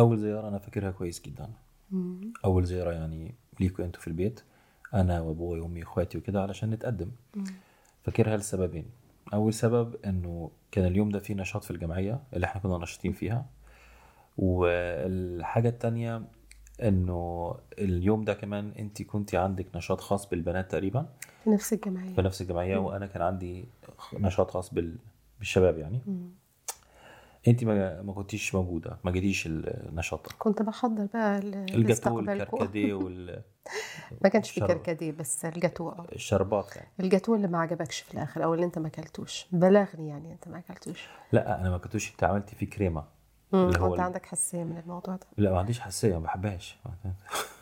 أول زيارة أنا فاكرها كويس جدا. مم. أول زيارة يعني ليكوا أنتوا في البيت أنا وأبوي وأمي واخواتي وكده علشان نتقدم. مم. فاكرها لسببين. أول سبب إنه كان اليوم ده فيه نشاط في الجمعية اللي إحنا كنا ناشطين فيها. والحاجة التانية إنه اليوم ده كمان أنت كنتي عندك نشاط خاص بالبنات تقريبا. في نفس الجمعية. في نفس الجمعية وأنا كان عندي نشاط خاص بال... بالشباب يعني. مم. انت ما ما كنتيش موجودة ما جيتيش النشاط. كنت بحضر بقى ال- الجاتو. والكركديه وال ما كانش في كركديه بس الجاتو آه. الشربات يعني. الجاتو اللي ما عجبكش في الآخر أو اللي أنت ما أكلتوش. بلغني يعني أنت ما أكلتوش. لا أنا ما أكلتوش أنت عملتي فيه كريمة. اللي هو ال- عندك حساسية من الموضوع ده. لا ما عنديش حساسية ما بحبهاش.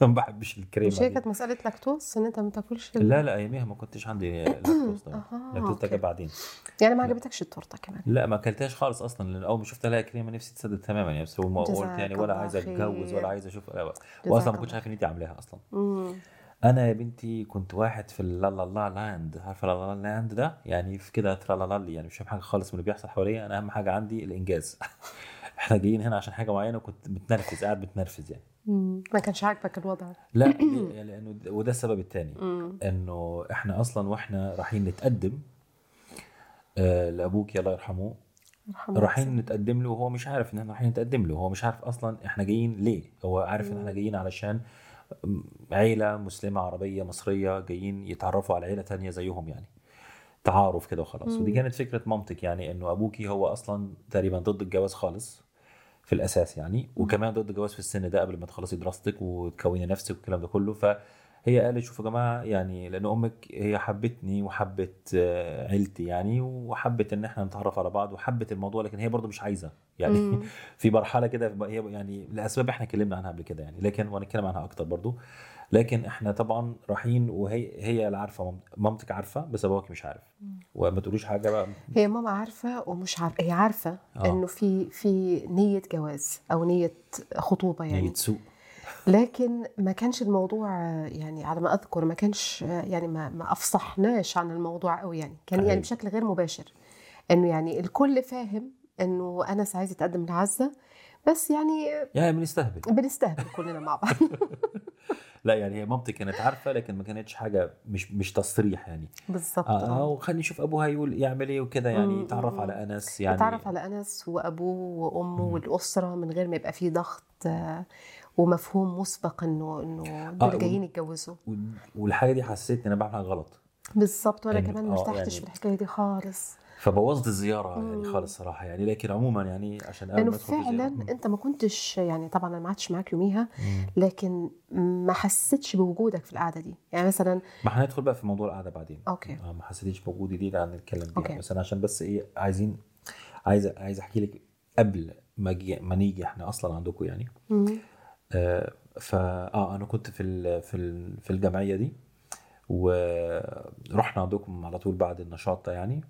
ما بحبش الكريمة مش هي. كانت مسألة لاكتوز؟ إن أنت ما تاكلش ال- لا لا اياميها ما كنتش عندي لاكتوز ده أها، لاكتوز ده بعدين. يعني ما عجبتكش التورتة كمان؟ لا ما أكلتهاش خالص أصلا لأن أول ما شفت لها كريمة نفسي تتسد تماما يعني بس هو ما قلت يعني ولا عايز أتجوز. ولا عايز أشوف لا، واصلا ما كنتش عارف إن انت عاملاها أصلا. مم. أنا يا بنتي كنت واحد في ال La La La Land. عارفة La La Land ده؟ يعني في كده ترا لا لا يعني مش فاهم حاجة خالص من اللي بيحصل حواليا. أنا أهم حاجة عندي الإنجاز. إحنا جايين هنا عشان حاجة معينة وكنت متنرفز قاعد متنرفز يعني. ما كانش عاجبك الوضع. لا ليه؟ لأنه وده السبب الثاني. إنه إحنا أصلا وإحنا رايحين نتقدم آه لأبوك الله يرحمه. يرحمه رايحين نتقدم له وهو مش عارف إن إحنا رايحين نتقدم له. هو مش عارف أصلا إحنا جايين ليه. هو عارف إن إحنا جايين علشان عيلة مسلمة عربية مصرية جايين يتعرفوا على عيلة تانية زيهم يعني. تعارف كده وخلاص. ودي كانت فكرة مامتك يعني إنه أبوكي هو أصلا تقريبا ضد الجواز خالص. في الأساس يعني. وكمان ضد الجواز في السن ده قبل ما تخلصي دراستك وتكوني نفسك والكلام ده كله. فهي قالت شوفوا يا جماعة يعني لأن أمك هي حبتني وحبت آه، عيلتي يعني وحبت إن إحنا نتعرف على بعض وحبت الموضوع لكن هي برضو مش عايزة يعني. مم. في مرحلة كده هي يعني لأسباب إحنا اتكلمنا عنها قبل كده يعني. لكن وهنتكلم عنها أكتر برضو لكن إحنا طبعا رايحين وهي هي اللي عارفة مام- مامتك عارفة بس أبوك مش عارف. وما تقوليش حاجة بقى. هي ماما عارفة ومش عارفه هي عارفة آه. إنه في في نية جواز أو نية خطوبة يعني. يعني تسوق لكن ما كانش الموضوع يعني على ما أذكر ما كانش يعني ما ما أفصحناش عن الموضوع قوي يعني. كان يعني. بشكل غير مباشر. إنه يعني الكل فاهم إنه انس عايز يتقدم لعزة بس يعني يعني بنستهبل. بنستهبل كلنا مع بعض. لا يعني هي مامتي كانت عارفة لكن ما كانتش حاجة مش مش تصريح يعني. بالظبط آه, آه. آه وخليني أشوف أبوها يقول يعمل إيه وكده يعني يتعرف. على أنس يعني. اتعرف على أنس وأبوه وأمه والأسرة من غير ما يبقى فيه ضغط آه، ومفهوم مسبق إنه إنه دول آه، جايين يتجوزوا. والحاجة دي حسيت إن أنا بعمل حاجة غلط. بالظبط وأنا كمان ما ارتحتش يعني- في الحكاية دي خالص. فبوظت الزيارة يعني. خالص صراحة يعني لكن عموما يعني عشان لأنه في فعلا أنت ما كنتش يعني طبعا أنا ما قعدتش معاك يوميها. لكن ما حسيتش بوجودك في القعدة دي يعني مثلا ما هندخل بقى في موضوع القعدة بعدين okay آه ما حسيتيش بوجودي دي لا نتكلم فيها okay. بس أنا عشان بس إيه عايزين عايز عايز أحكي لك قبل ما ما نيجي إحنا أصلا عندكم يعني مم. آه فا آه أنا كنت في ال في ال في الجمعية دي ورحنا عندكم على طول بعد النشاط يعني.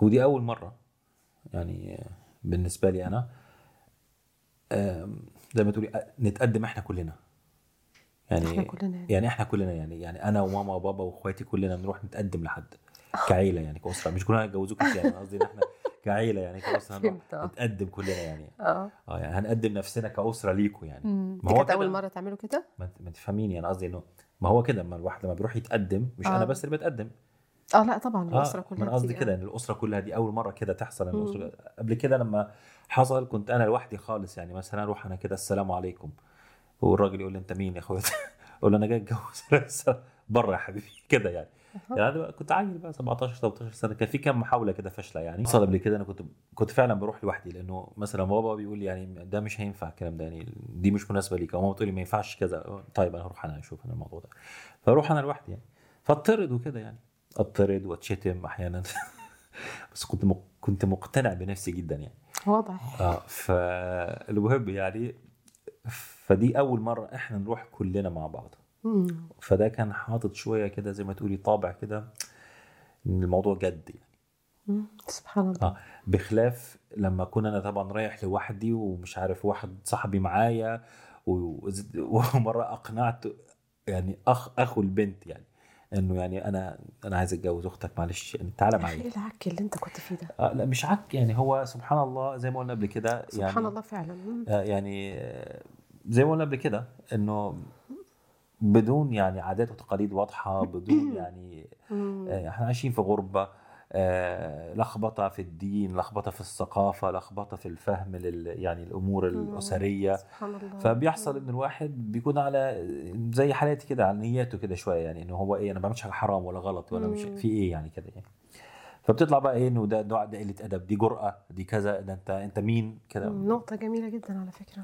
ودي أول مرة يعني بالنسبة لي أنا زي ما تقولي نتقدم إحنا كلنا يعني إحنا كلنا يعني. يعني إحنا كلنا يعني يعني أنا وماما وبابا وإخواتي كلنا نروح نتقدم لحد كعيلة يعني كأسرة مش كلنا هنتجوزوك انت يعني قصدي إن إحنا كعيلة يعني كأسرة هنروح. نتقدم كلنا يعني آه آه يعني هنقدم نفسنا كأسرة ليكوا يعني. ما هو كانت. أول مرة تعملوا كده ما انت- ما تفهميني أنا قصدي إنه ما هو كده اما الواحد لما بيروح يتقدم مش آه. أنا بس اللي بتقدم آه لا طبعا الأسرة آه كلها أنا قصدي. كده إن الأسرة كلها دي أول مرة كده تحصل. الأسرة قبل كده لما حصل كنت أنا لوحدي خالص يعني مثلا أروح أنا كده السلام عليكم والراجل يقول لي أنت مين يا اخويا أقول له أنا جاي أتجوز. بره يا حبيبي كده يعني. يعني أنا كنت عيل بقى 17 13 سنة كان في كام محاولة كده فاشلة يعني. حصل قبل كده أنا كنت كنت فعلا بروح لوحدي لأنه مثلا بابا بيقول لي يعني ده مش هينفع الكلام ده يعني دي مش مناسبة ليك. أو ماما بتقول لي ما ينفعش كذا. طيب أنا هروح أنا أشوف أنا الموضوع ده. فأروح أنا لوحدي يعني. فاضطرد وكده يعني. أضطرد وأتشتم أحيانا. بس كنت مق... كنت مقتنع بنفسي جدا يعني. واضح. آه فالمهم يعني فدي أول مرة إحنا نروح كلنا مع بعض. مم. فده كان حاطط شوية كده زي ما تقولي طابع كده إن الموضوع جد يعني. مم. سبحان الله. آه بخلاف لما كنا أنا طبعا رايح لوحدي ومش عارف واحد صاحبي معايا و- ومرة اقنعت يعني اخ أخو البنت يعني. إنه يعني أنا أنا عايز أتجوز أختك معلش يعني تعالى معايا إيه العك اللي أنت كنت فيه ده آه لا مش عك يعني هو سبحان الله زي ما قلنا قبل كده يعني سبحان الله فعلا. آه، يعني زي ما قلنا قبل كده إنه بدون يعني عادات وتقاليد واضحة بدون يعني. آه، إحنا عايشين في غربة لخبطة في الدين لخبطة في الثقافة لخبطة في الفهم لل يعني الأمور الأسرية. سبحان الله. فبيحصل إن الواحد بيكون على زي حالاتي كده على نياته كده شوية يعني إنه هو إيه أنا ما بعملش حاجة حرام ولا غلط ولا مش. في إيه يعني كده يعني. فبتطلع بقى إيه إنه ده نوع ده قلة أدب دي جرأة دي كذا ده أنت أنت مين؟ كده. مم. نقطة جميلة جدا على فكرة.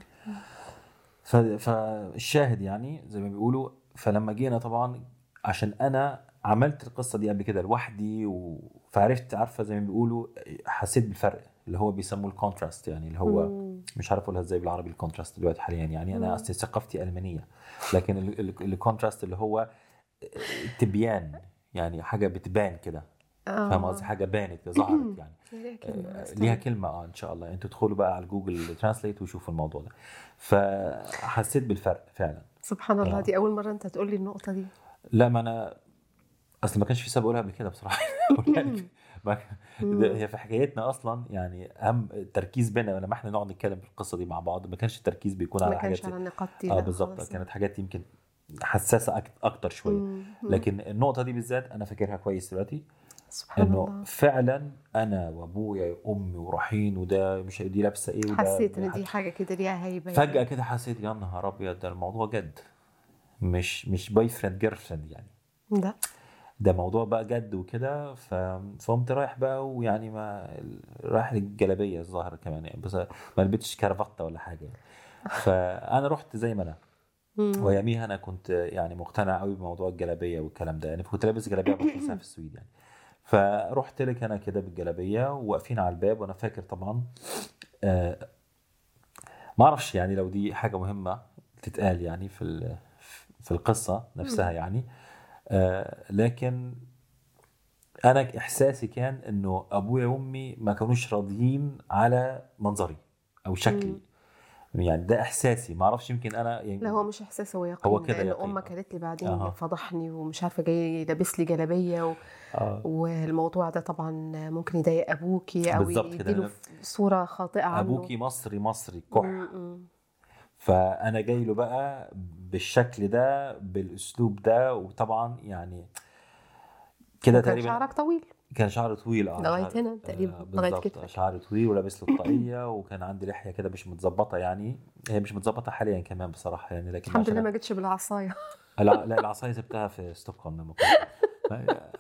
ف- فالشاهد يعني زي ما بيقولوا فلما جينا طبعا عشان أنا عملت القصة دي قبل كده لوحدي و... فعرفت عارفة زي ما بيقولوا حسيت بالفرق اللي هو بيسموه ال contrast يعني اللي هو مم. مش عارف أقولها إزاي بالعربي ال contrast دلوقتي حاليا يعني. أنا اصلي ثقافتي ألمانية لكن ال- ال- ال contrast اللي هو تبيان يعني حاجة بتبان كده آه. فاهم قصدي حاجة بانت ظهرت يعني ليها آه، أصلاً. ليها كلمة آه إن شاء الله أنتوا تدخلوا بقى على Google Translate وشوفوا الموضوع ده فحسيت بالفرق فعلا سبحان الله آه. دي أول مرة أنت تقول لي النقطة دي لا ما أنا أصل ما كانش في سبب اقولها قبل كده بصراحة. يعني ما ده- هي في حكايتنا أصلا يعني أهم التركيز بينا لما إحنا نقعد نتكلم في القصة دي مع بعض ما كانش التركيز بيكون ما على كانش حاجات على النقاط دي آه بالظبط. كانت حاجات يمكن حساسة أكتر شوية. لكن النقطة دي بالذات أنا فاكرها كويس دلوقتي سبحان إنه الله. فعلا أنا وأبويا وامي ورايحين وده مش دي لابسة إيه وده حسيت إن حت- دي حاجة كده ليها هيبة فجأة كده حسيت يا نهار أبيض ده الموضوع جد. مش مش boyfriend girlfriend يعني. لا ده موضوع بقى جد وكده. فقمت رايح بقى ويعني ما رايح للجلابية الظاهر كمان يعني بس ما لبستش كرافته ولا حاجة يعني. فأنا رحت زي ما أنا مم. واياميها أنا كنت يعني مقتنع قوي بموضوع الجلابية والكلام ده يعني كنت لابس جلابية بلبسها في السويد يعني فرحت لك أنا كده بالجلابية وواقفين على الباب وأنا فاكر طبعا آه ما أعرفش يعني لو دي حاجة مهمة تتقال يعني في في القصة نفسها يعني لكن أنا إحساسي كان إنه أبويا وأمي ما كانوش راضيين على منظري أو شكلي يعني ده إحساسي ما أعرفش يمكن أنا يعني لا هو مش إحساس هو يقين هو كده لأن. أمك قالت لي بعدين أها. فضحني ومش عارفة جاي لابس لي جلابية و... آه والموضوع ده طبعا ممكن يضايق أبوكي أو. يديله صورة خاطئة عنه أبوكي مصري مصري كح مم، مم. فأنا جاي له بقى بالشكل ده بالأسلوب ده وطبعا يعني كده تقريبا شعرك طويل كان شعره طويل آه لغاية شعر- هنا تقريبا، آه بالظبط كتفك. شعري طويل ولابس له الطاقيه وكان عندي لحيه كده مش متظبطة يعني هي مش متظبطة حاليا كمان بصراحة يعني لكن الحمد لله ما جتش بالعصاية لا لا العصاية سبتها في ستوكهولم لما كنت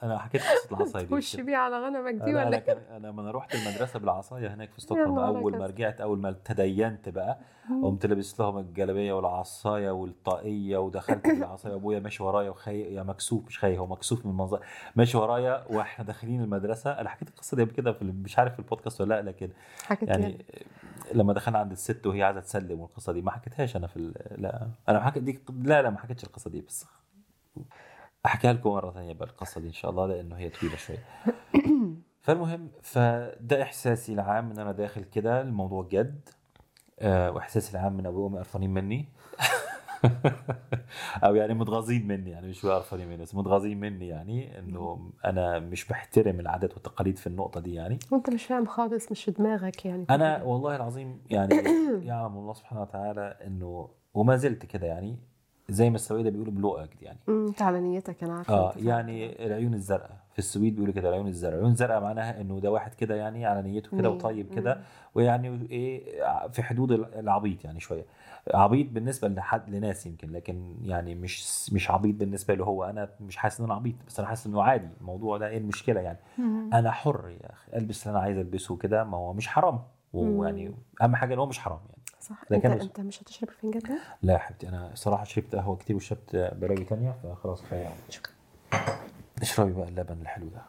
أنا حكيت قصة العصاية دي. وش بيه على غنمك دي لا ولا لا إيه؟ كان أنا لما أنا رحت المدرسة بالعصاية هناك في ستوكهولم أول ما. رجعت أول ما تدينت بقى قمت لابس لهم الجلابية والعصاية والطاقية ودخلت بالعصايه أبويا ماشي ورايا وخي يا مكسوف مش خي هو مكسوف من المنظر ماشي ورايا وإحنا داخلين المدرسة. أنا حكيت القصة دي قبل كده في مش عارف في البودكاست ولا لأ لكن يعني لما دخلنا عند الست وهي عايزة تسلم والقصة دي ما حكيتهاش أنا في لا أنا حكيت دي لا لا ما حكيتش القصة دي بس احكيها لكم مرة ثانية بقى القصة دي إن شاء الله لأنه هي طويلة شوية فالمهم فده إحساسي العام إن أنا داخل كده الموضوع جد آه، وإحساسي العام من أبوي وأمي قرفانين مني. أو يعني متغاظين مني يعني مش قرفانين مني بس متغاظين مني يعني إنه أنا مش بحترم العادات والتقاليد في النقطة دي يعني. وانت مش فاهم خالص مش في دماغك يعني. أنا والله العظيم يعني يعلم الله سبحانه وتعالى إنه وما زلت كده يعني. زي ما السويدة بيقولوا بلو اكد يعني. امم انت على نيتك أنا عارفة آه. يعني العيون الزرقاء. في السويد بيقولوا كده العيون الزرقاء. العيون الزرقاء معناها إنه ده واحد كده يعني على نيته كده. وطيب كده ويعني إيه في حدود العبيط يعني شوية. عبيط بالنسبة لحد لناس يمكن لكن يعني مش مش عبيط بالنسبة له هو. أنا مش حاسس إن أنا عبيط بس أنا حاسس إنه عادي. الموضوع ده إيه المشكلة يعني؟ مم. أنا حر يا أخي. ألبس اللي أنا عايز ألبسه كده ما هو مش حرام. ويعني أهم حاجة إن هو مش حرام يعني. صح أنت كان- أنت مش هتشرب الفنجان ده؟ لا يا حبيبتي أنا صراحة شربت قهوة كتير وشربت براوي تانية فخلاص كفاية يعني شكرا اشربي بقى اللبن الحلو ده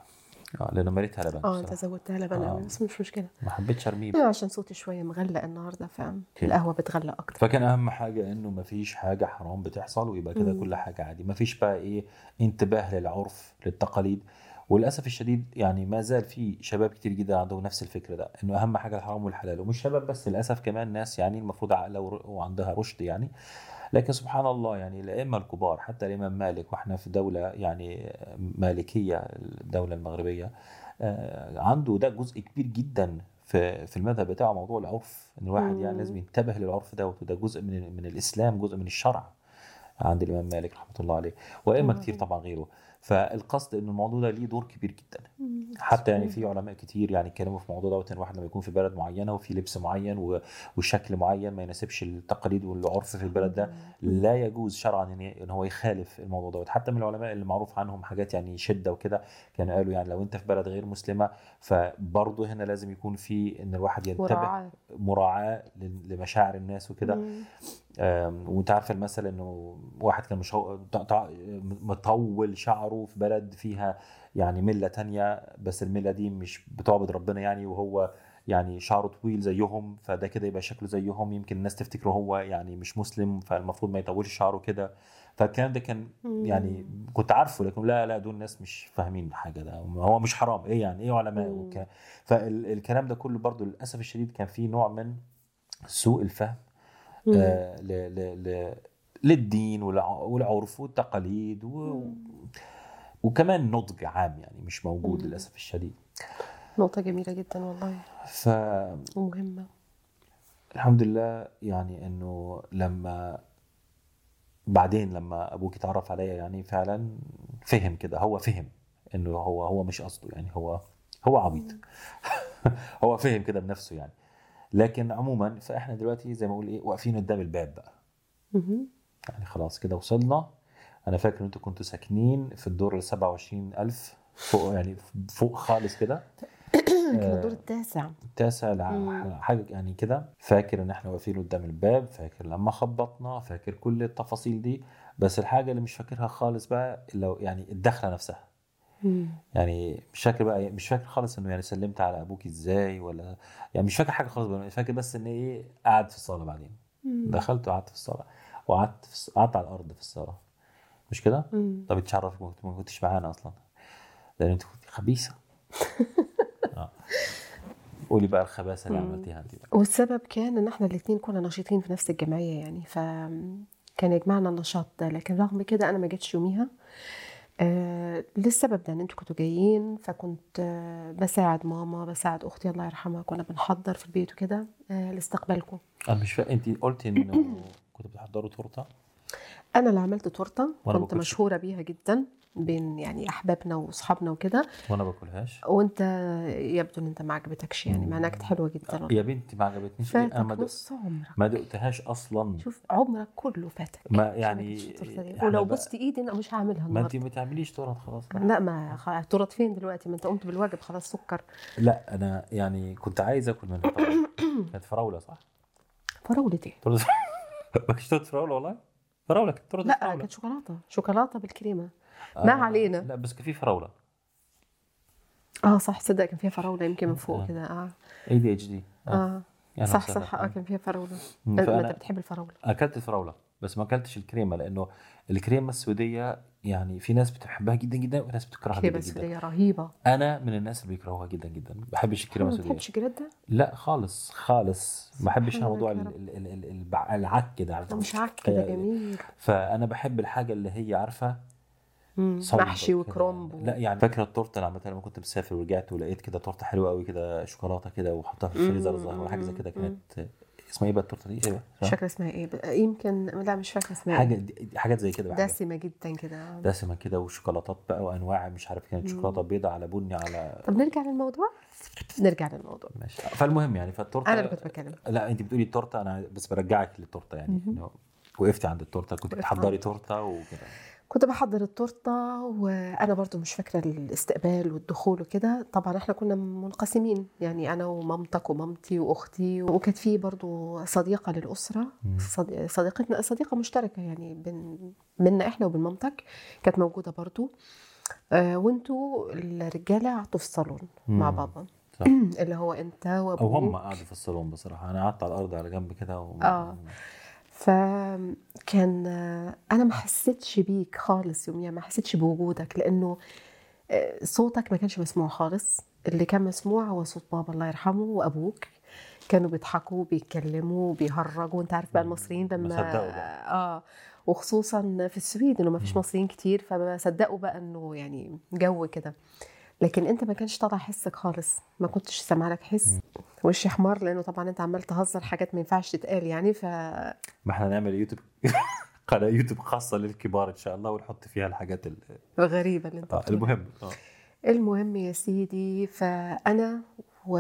آه لأنه مليتها لبن آه أنت. زودتها لبن آه. بس مش مشكلة ما حبيتش أرميه عشان صوتي شوية مغلق النهارده فاهم أوكي. القهوة بتغلق أكتر فكان أهم حاجة إنه ما فيش حاجة حرام بتحصل ويبقى كده. كل حاجة عادي ما فيش بقى إيه انتباه للعرف للتقاليد وللأسف الشديد يعني ما زال في شباب كتير جدا عندهم نفس الفكر ده إنه أهم حاجة الحرام والحلال. ومش شباب بس للأسف كمان ناس يعني المفروض عاقله وعندها رشد يعني. لكن سبحان الله يعني الائمه الكبار حتى الامام مالك. وإحنا في دولة يعني مالكية الدولة المغربية آه، عنده ده جزء كبير جدا في في المذهب بتاعه موضوع العرف. إن الواحد يعني. لازم ينتبه للعرف دوت وده جزء من من الإسلام جزء من الشرع. عند الإمام مالك رحمة الله عليه. وأئمة كتير. طبعا غيره. فالقصد إن الموضوع ده ليه دور كبير جدا. حتى يعني في علماء كتير يعني اتكلموا في الموضوع دوت إن الواحد لما يكون في بلد معينة وفي لبس معين وشكل معين ما يناسبش التقاليد والعرف في البلد ده لا يجوز شرعا إن هو يخالف الموضوع دوت. حتى من العلماء اللي معروف عنهم حاجات يعني شدة وكده كانوا قالوا يعني لو أنت في بلد غير مسلمة فبرضه هنا لازم يكون في إن الواحد ينتبه مراعاة. مراعاة لل- لمشاعر الناس وكده. وانت عارف المثل إنه واحد كان مش مطول شعره في بلد فيها يعني ملة تانية بس الملة دي مش بتعبد ربنا يعني وهو يعني شعره طويل زيهم فده كده يبقى شكله زيهم. يمكن الناس تفتكره هو يعني مش مسلم فالمفروض ما يطولش شعره كده. فالكلام ده كان يعني كنت عارفه لكن لا لا دول ناس مش فاهمين حاجة. ده هو مش حرام. إيه يعني؟ إيه علماء فالكلام ده كله برضو للأسف الشديد كان فيه نوع من سوء الفهم. للدين والع- والعرف والتقاليد و... وكمان نضج عام يعني مش موجود. للأسف الشديد. نقطة جميلة جدا والله. فالحمد ومهمة. لله يعني إنه لما بعدين لما أبوك اتعرف عليا يعني فعلا فهم كده هو فهم إنه هو هو مش قصده يعني هو هو عبيط. هو فهم كده بنفسه يعني. لكن عموما فإحنا دلوقتي زي ما أقول إيه واقفين قدام الباب بقى. يعني خلاص كده وصلنا. أنا فاكر إن أنتوا كنتوا ساكنين في الدور ال 27000 فوق يعني فوق خالص كده. كان آه، الدور التاسع. التاسع. حاجة يعني كده. فاكر إن إحنا واقفين قدام الباب فاكر لما خبطنا فاكر كل التفاصيل دي. بس الحاجة اللي مش فاكرها خالص بقى لو يعني الدخلة نفسها. مم. يعني مش فاكر بقى مش فاكر خالص إنه يعني سلمت على أبوك إزاي ولا يعني مش فاكر حاجة خالص بقى فاكر بس إن إيه قاعد في الصالة بعدين مم. دخلت وقعدت في الصالة وقعدت في قعدت على الأرض في الصالة مش كده؟ طب اتشرف ما كنت- ما كنتش معانا أصلا لأن أنت كنت خبيثة آه. قولي بقى الخباثة اللي. عملتيها أنت بقى والسبب كان إن إحنا الاثنين كنا نشيطين في نفس الجمعية يعني فكان يجمعنا النشاط ده لكن رغم كده أنا ما جيتش يوميها آه للسبب ده إن أنتوا كنتوا جايين فكنت آه بساعد ماما بساعد أختي الله يرحمها كنا بنحضر في البيت وكده آه لاستقبالكم. أنا مش فاهم انت قلتي إنه كنتوا بتحضروا تورتة؟ أنا اللي عملت تورتة كنت. مشهورة بيها جدا. بين يعني أحبابنا وأصحابنا وكده. وأنا باكلهاش. وأنت يبدو إن أنت ما عجبتكش يعني مع انها كانت حلوة جدا. يا بنتي ما عجبتنيش. إيه؟ أنا ما نص عمرك. ما دقتهاش أصلا. شوف عمرك كله فاتك. ما يعني ولو بوست إيدي أنا مش هعملها ما أنت ما تعمليش تورت خلاص. لا ما تورت فين دلوقتي؟ ما أنت قمت بالواجب خلاص سكر. لا أنا يعني كنت عايز آكل منها كانت فراولة صح؟ فراولة إيه؟ ما تورت فراولة والله؟ فراولة كانت لا فراولة. كانت شوكولاتة. شوكولاتة بالكريمة. ما علينا. لا بس كان في فراولة. آه صح صدق كان فيها فراولة يمكن من فوق آه. كده. آه. اي دي اتش دي آه. يعني صح. صح. آه كان فيها فراولة. أنت بتحب الفراولة. أكلت الفراولة بس ما أكلتش الكريمة لأنه الكريمة السودية يعني في ناس بتحبها جدا جدا وناس بتكرهها كريمة جدا. جدا سوريه رهيبة. أنا من الناس اللي بيكرهوها جدا جدا. ما بحبش الكريمة ما السودية. بتحبش جريدة؟ لا خالص خالص. ما بحبش أنا موضوع العك ده عارفه مش عك كده جميل. فأنا بحب الحاجة اللي هي عارفة محشي كده. وكرنب و... لا يعني فاكرة التورتة أنا عملتها لما كنت مسافر ورجعت ولقيت كده تورتة حلوة قوي كده شوكولاتة كده وحطها في الفريزر ولا حاجة زي كده. كانت اسمها إيه بقى التورتة دي؟ إيه مش بقى؟ فاكرة اسمها إيه ب- يمكن لا مش فاكرة اسمها حاجة إيه دي- حاجات زي كده. دسمة جدا كده دسمة كده وشوكولاتات بقى وأنواع مش عارف كانت شوكولاتة بيضاء على بني على طب نرجع للموضوع نرجع للموضوع ماشي فالمهم يعني فالتورته أنا اللي كنت بتكلم لا أنت بتقولي التورتة أنا بس برجعك للتورتة يعني. إنه وقفتي عند التورتة كنت بتحضري تورتة وكده كنت بحضر التورتة وأنا برضو مش فاكرة الاستقبال والدخول وكده طبعا إحنا كنا منقسمين يعني أنا ومامتك ومامتي وأختي وكانت في برضو صديقة للأسرة صديقتنا صديقة مشتركة يعني بين منا إحنا وبين مامتك كانت موجودة برضو آه وأنتوا الرجالة قعدتوا في الصالون مع. بابا صح. اللي هو أنت أو وابوك هم قعدوا في الصالون بصراحة أنا قعدت على الأرض على جنب كده و... آه. فكان أنا ما حسيتش بيك خالص يوميا ما حسيتش بوجودك لأنه آه، صوتك ما كانش مسموع خالص. اللي كان مسموع هو صوت بابا الله يرحمه وأبوك. كانوا بيضحكوا بيتكلموا بيهرجوا انت عارف بقى المصريين لما. آه وخصوصا في السويد إنه ما فيش. مصريين كتير. فما صدقوا بقى إنه يعني جو كده. لكن انت ما كانش طالع حسك خالص ما كنتش سامع لك حس وشي حمار لأنه طبعا أنت عمال تهزر حاجات ما ينفعش تتقال يعني ف ما إحنا نعمل يوتيوب قناة يوتيوب خاصة للكبار إن شاء الله ونحط فيها الحاجات ال... غريبه اللي أنت آه. المهم آه. المهم يا سيدي فأنا و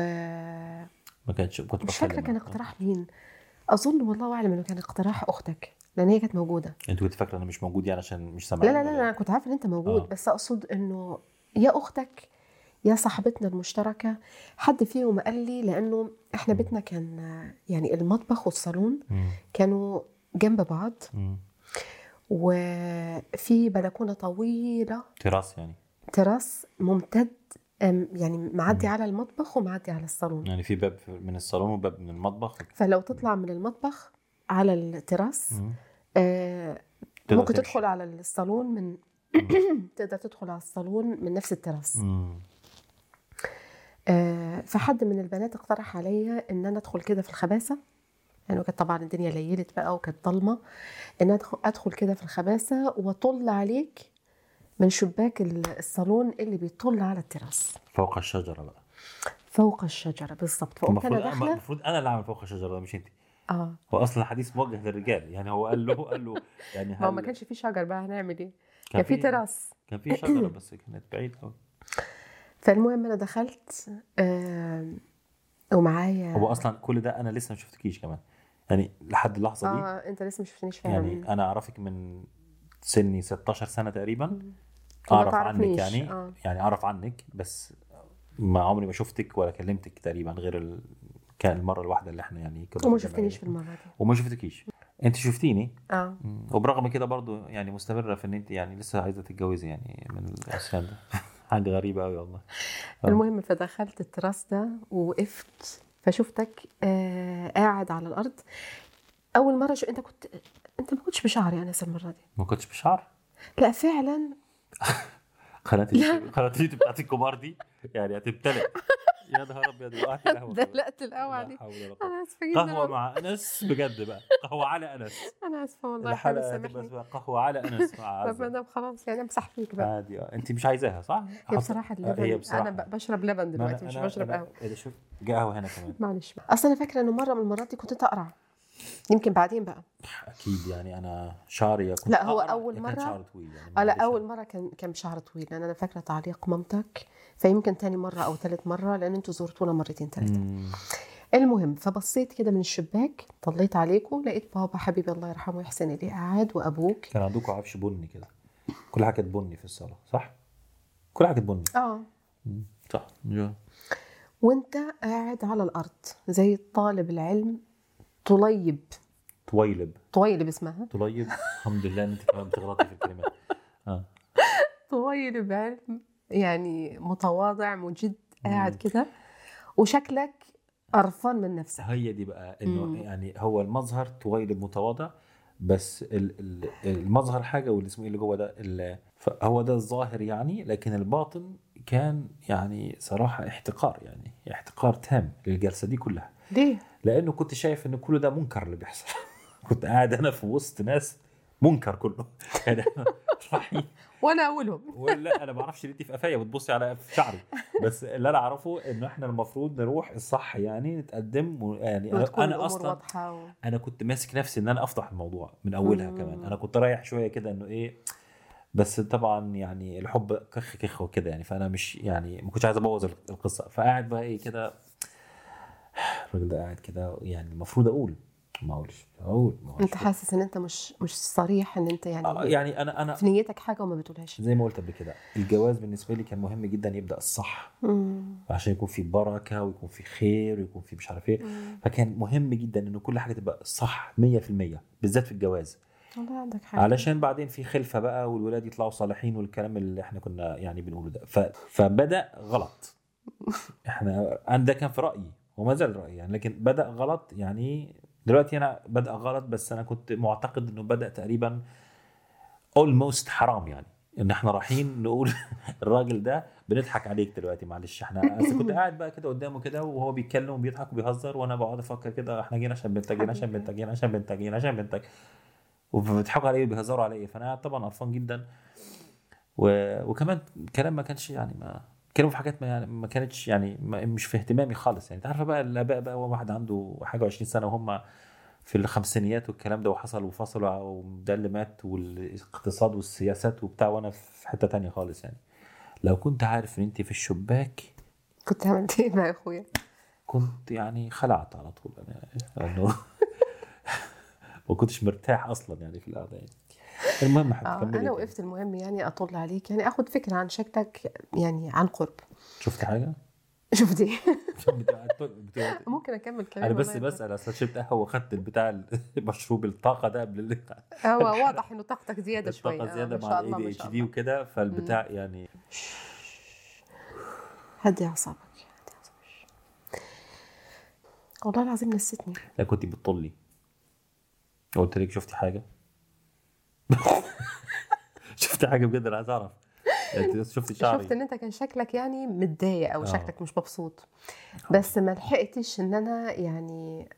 ما كانش كنت مش فاكرة كان. اقتراح مين أظن والله أعلم إنه كان اقتراح أختك لأن هي كانت موجودة أنت كنت فاكرة أنا مش موجود يعني عشان مش لا سامعني لا لا, ولا لا إيه؟ أنا كنت عارفة إن أنت موجود آه. بس أقصد إنه يا أختك يا صاحبتنا المشتركة حد فيهم قال لي لأنه إحنا بيتنا كان يعني المطبخ والصالون. كانوا جنب بعض. وفي بلكونة طويلة تراس يعني تراس ممتد يعني معدي على المطبخ ومعدي على الصالون يعني في باب من الصالون وباب من المطبخ فلو تطلع من المطبخ على التراس. آه ممكن. تدخل على الصالون من تقدر تدخل على الصالون من نفس التراس. آه فحد من البنات اقترح عليا إن أنا أدخل كده في الخباثة. يعني كانت طبعا الدنيا ليلت بقى وكانت ضلمة. إن ادخل أدخل كده في الخباثة وأطل عليك من شباك ال- الصالون اللي بيطل على التراس. فوق الشجرة بقى. فوق الشجرة بالظبط فقمت أنا المفروض داخله المفروض أنا اللي أعمل فوق الشجرة مش أنت. آه. هو أصلا الحديث موجه للرجال. يعني هو قال له قال له يعني ما هو ما كانش في شجر بقى هنعمل إيه؟ كان في تراس. كان في شجرة بس كانت بعيد قوي فالمهم أنا دخلت آه ومعايا هو أصلا كل ده أنا لسه ما شفتكيش كمان. يعني لحد اللحظة دي آه أنت لسه ما شفتنيش فعلا. يعني أنا أعرفك من سني 16 سنة تقريبا. أعرف عنك يعني. آه. يعني أعرف عنك بس ما عمري ما شفتك ولا كلمتك تقريبا غير ال... كان المرة الواحدة اللي إحنا يعني كنا وما شفتنيش في. المرة دي. وما شفتكيش. انت شفتيني؟ آه. وبرغم كده برضو يعني مستمرة في ان انت يعني لسه عايزة تتجوزي يعني من الاسلام ده حاجة غريبة قوي والله. آه. المهم فدخلت التراس ده ووقفت فشفتك آه قاعد على الأرض. أول مرة شو انت كنت انت ما كنتش بشعر يعني المرة دي؟ ما كنتش بشعر؟ لا فعلا. قناه قناه اليوتيوب بتاعت الكبار دي يعني هتمتلئ يا نهار أبيض وقعت القهوة. دلقت القهوة عليك. أنا آسفة قهوة جدا مع أنس بجد بقى. قهوة على أنس. أنا آسفة والله الحلقة سامحني. قهوة على أنس مع. مدام خلاص يعني امسح فيك بقى. عادي آه أنت مش عايزاها صح؟ هي بصراحة اللبن هي بصراحه أنا بشرب لبن دلوقتي مش بشرب قهوة. اذا شوف قهوة هنا كمان. معلش أصل أنا فاكرة إنه مرة من المرات دي كنت اقرع يمكن بعدين بقى أكيد يعني أنا شعري كنت لا، هو أقرع، أول كان شعري طويل يعني آه لا. أول مرة كان كان بشعر طويل لأن أنا فاكرة تعليق مامتك فيمكن تاني مرة أو ثالث مرة لأن أنتوا زرتونا مرتين ثلاثة. المهم فبصيت كده من الشباك طليت عليكم لقيت بابا حبيبي الله يرحمه ويحسن إليه قاعد وأبوك كان عندكم عفش بني كده كل حاجة كانت بني في الصالة صح؟ كل حاجة كانت بني آه. صح. وأنت قاعد على الأرض زي طالب العلم طليب. طويلب. طويلب اسمها. طليب؟ الحمد لله إن أنت كمان بتغلطي في الكلمات. آه. طويلب علم يعني متواضع مجد قاعد كده. وشكلك قرفان من نفسك. هي دي بقى إنه مم. يعني هو المظهر طويلب متواضع بس ال- ال- المظهر حاجة واللي اسمه إيه اللي جوه ده فهو ده الظاهر يعني لكن الباطن كان يعني صراحة احتقار يعني احتقار تام للجلسة دي كلها. ليه؟ لأنه كنت شايف انه كل ده منكر اللي بيحصل. كنت قاعد أنا في وسط ناس منكر كله. يعني وأنا اولهم ولا أنا ما أعرفش ليه في قفايا بتبصي على في شعري. بس اللي أنا أعرفه إنه إحنا المفروض نروح الصح يعني نتقدم و- يعني أنا أصلا و... أنا كنت ماسك نفسي إن أنا أفضح الموضوع من أولها مم. كمان. أنا كنت رايح شوية كده إنه إيه بس طبعا يعني الحب كخ كخ وكده يعني. فأنا مش يعني ما كنتش عايز أبوظ القصة. فقاعد بقى إيه كده الراجل ده قاعد كده يعني المفروض أقول ما أقولش أقول ما أقولش. أنت حاسس إن أنت مش مش صريح إن أنت يعني آه، يعني أنا أنا في نيتك حاجة وما بتقولهاش زي ما قلت قبل كده الجواز بالنسبة لي كان مهم جدا يبدأ الصح مم. عشان يكون في بركة ويكون في خير ويكون في مش عارف إيه. فكان مهم جدا إنه كل حاجة تبقى صح 100% بالذات في الجواز والله عندك حق علشان بعدين في خلفة بقى والولاد يطلعوا صالحين والكلام اللي إحنا كنا يعني بنقوله ده. فبدأ غلط إحنا أنا ده كان في رأيي وما زال رأيي يعني لكن بدأ غلط يعني دلوقتي أنا بدأ غلط بس أنا كنت معتقد إنه بدأ تقريبا اولموست حرام يعني. إن إحنا رايحين نقول الراجل ده بنضحك عليك دلوقتي معلش. إحنا بس كنت قاعد بقى كده قدامه كده وهو بيتكلم وبيضحك وبيهزر وأنا بقعد أفكر كده إحنا جينا عشان بنتك جينا عشان بنتك جينا عشان بنتك جينا عشان بنتك وبيضحكوا عليا وبيهزروا عليا. فأنا طبعا قرفان جدا. و... وكمان كلام ما كانش يعني ما كانوا في حاجات ما يعني ما كانتش يعني ما مش في اهتمامي خالص يعني. انت عارفه بقى الأباء بقى هو واحد عنده حاجة 20 سنة وهم في الخمسينيات والكلام ده وحصل وفصلوا وده اللي مات والاقتصاد والسياسات وبتاع وأنا في حتة تانية خالص يعني. لو كنت عارف إن أنت في الشباك كنت عملت إيه مع أخويا؟ كنت يعني خلعت على طول. أنا لأنه ما كنتش مرتاح أصلا يعني في القعده يعني. المهم آه أنا وقفت المهم يعني أطل عليك. يعني آخد فكرة عن شكلك يعني عن قرب. شفت حاجة؟ شفتي؟ ممكن أكمل كلام أنا بس بسال اصل شربت قهوة وخدت البتاع المشروب الطاقة ده قبل اللي هو واضح إنه طاقتك زيادة شوية. الطاقه آه، زيادة مع ال ADH D وكده فالبتاع يعني هدي أعصابك هدي أعصابك. والله العظيم نسيتني. لا كنت بتطلي. قلت لك شفتي حاجة؟ شفتي حاجة بجد أنا عايز أعرف. شفتي شعري؟ شفت إن أنت كان شكلك يعني متضايق أو آه. شكلك مش مبسوط. بس ما لحقتش إن أنا يعني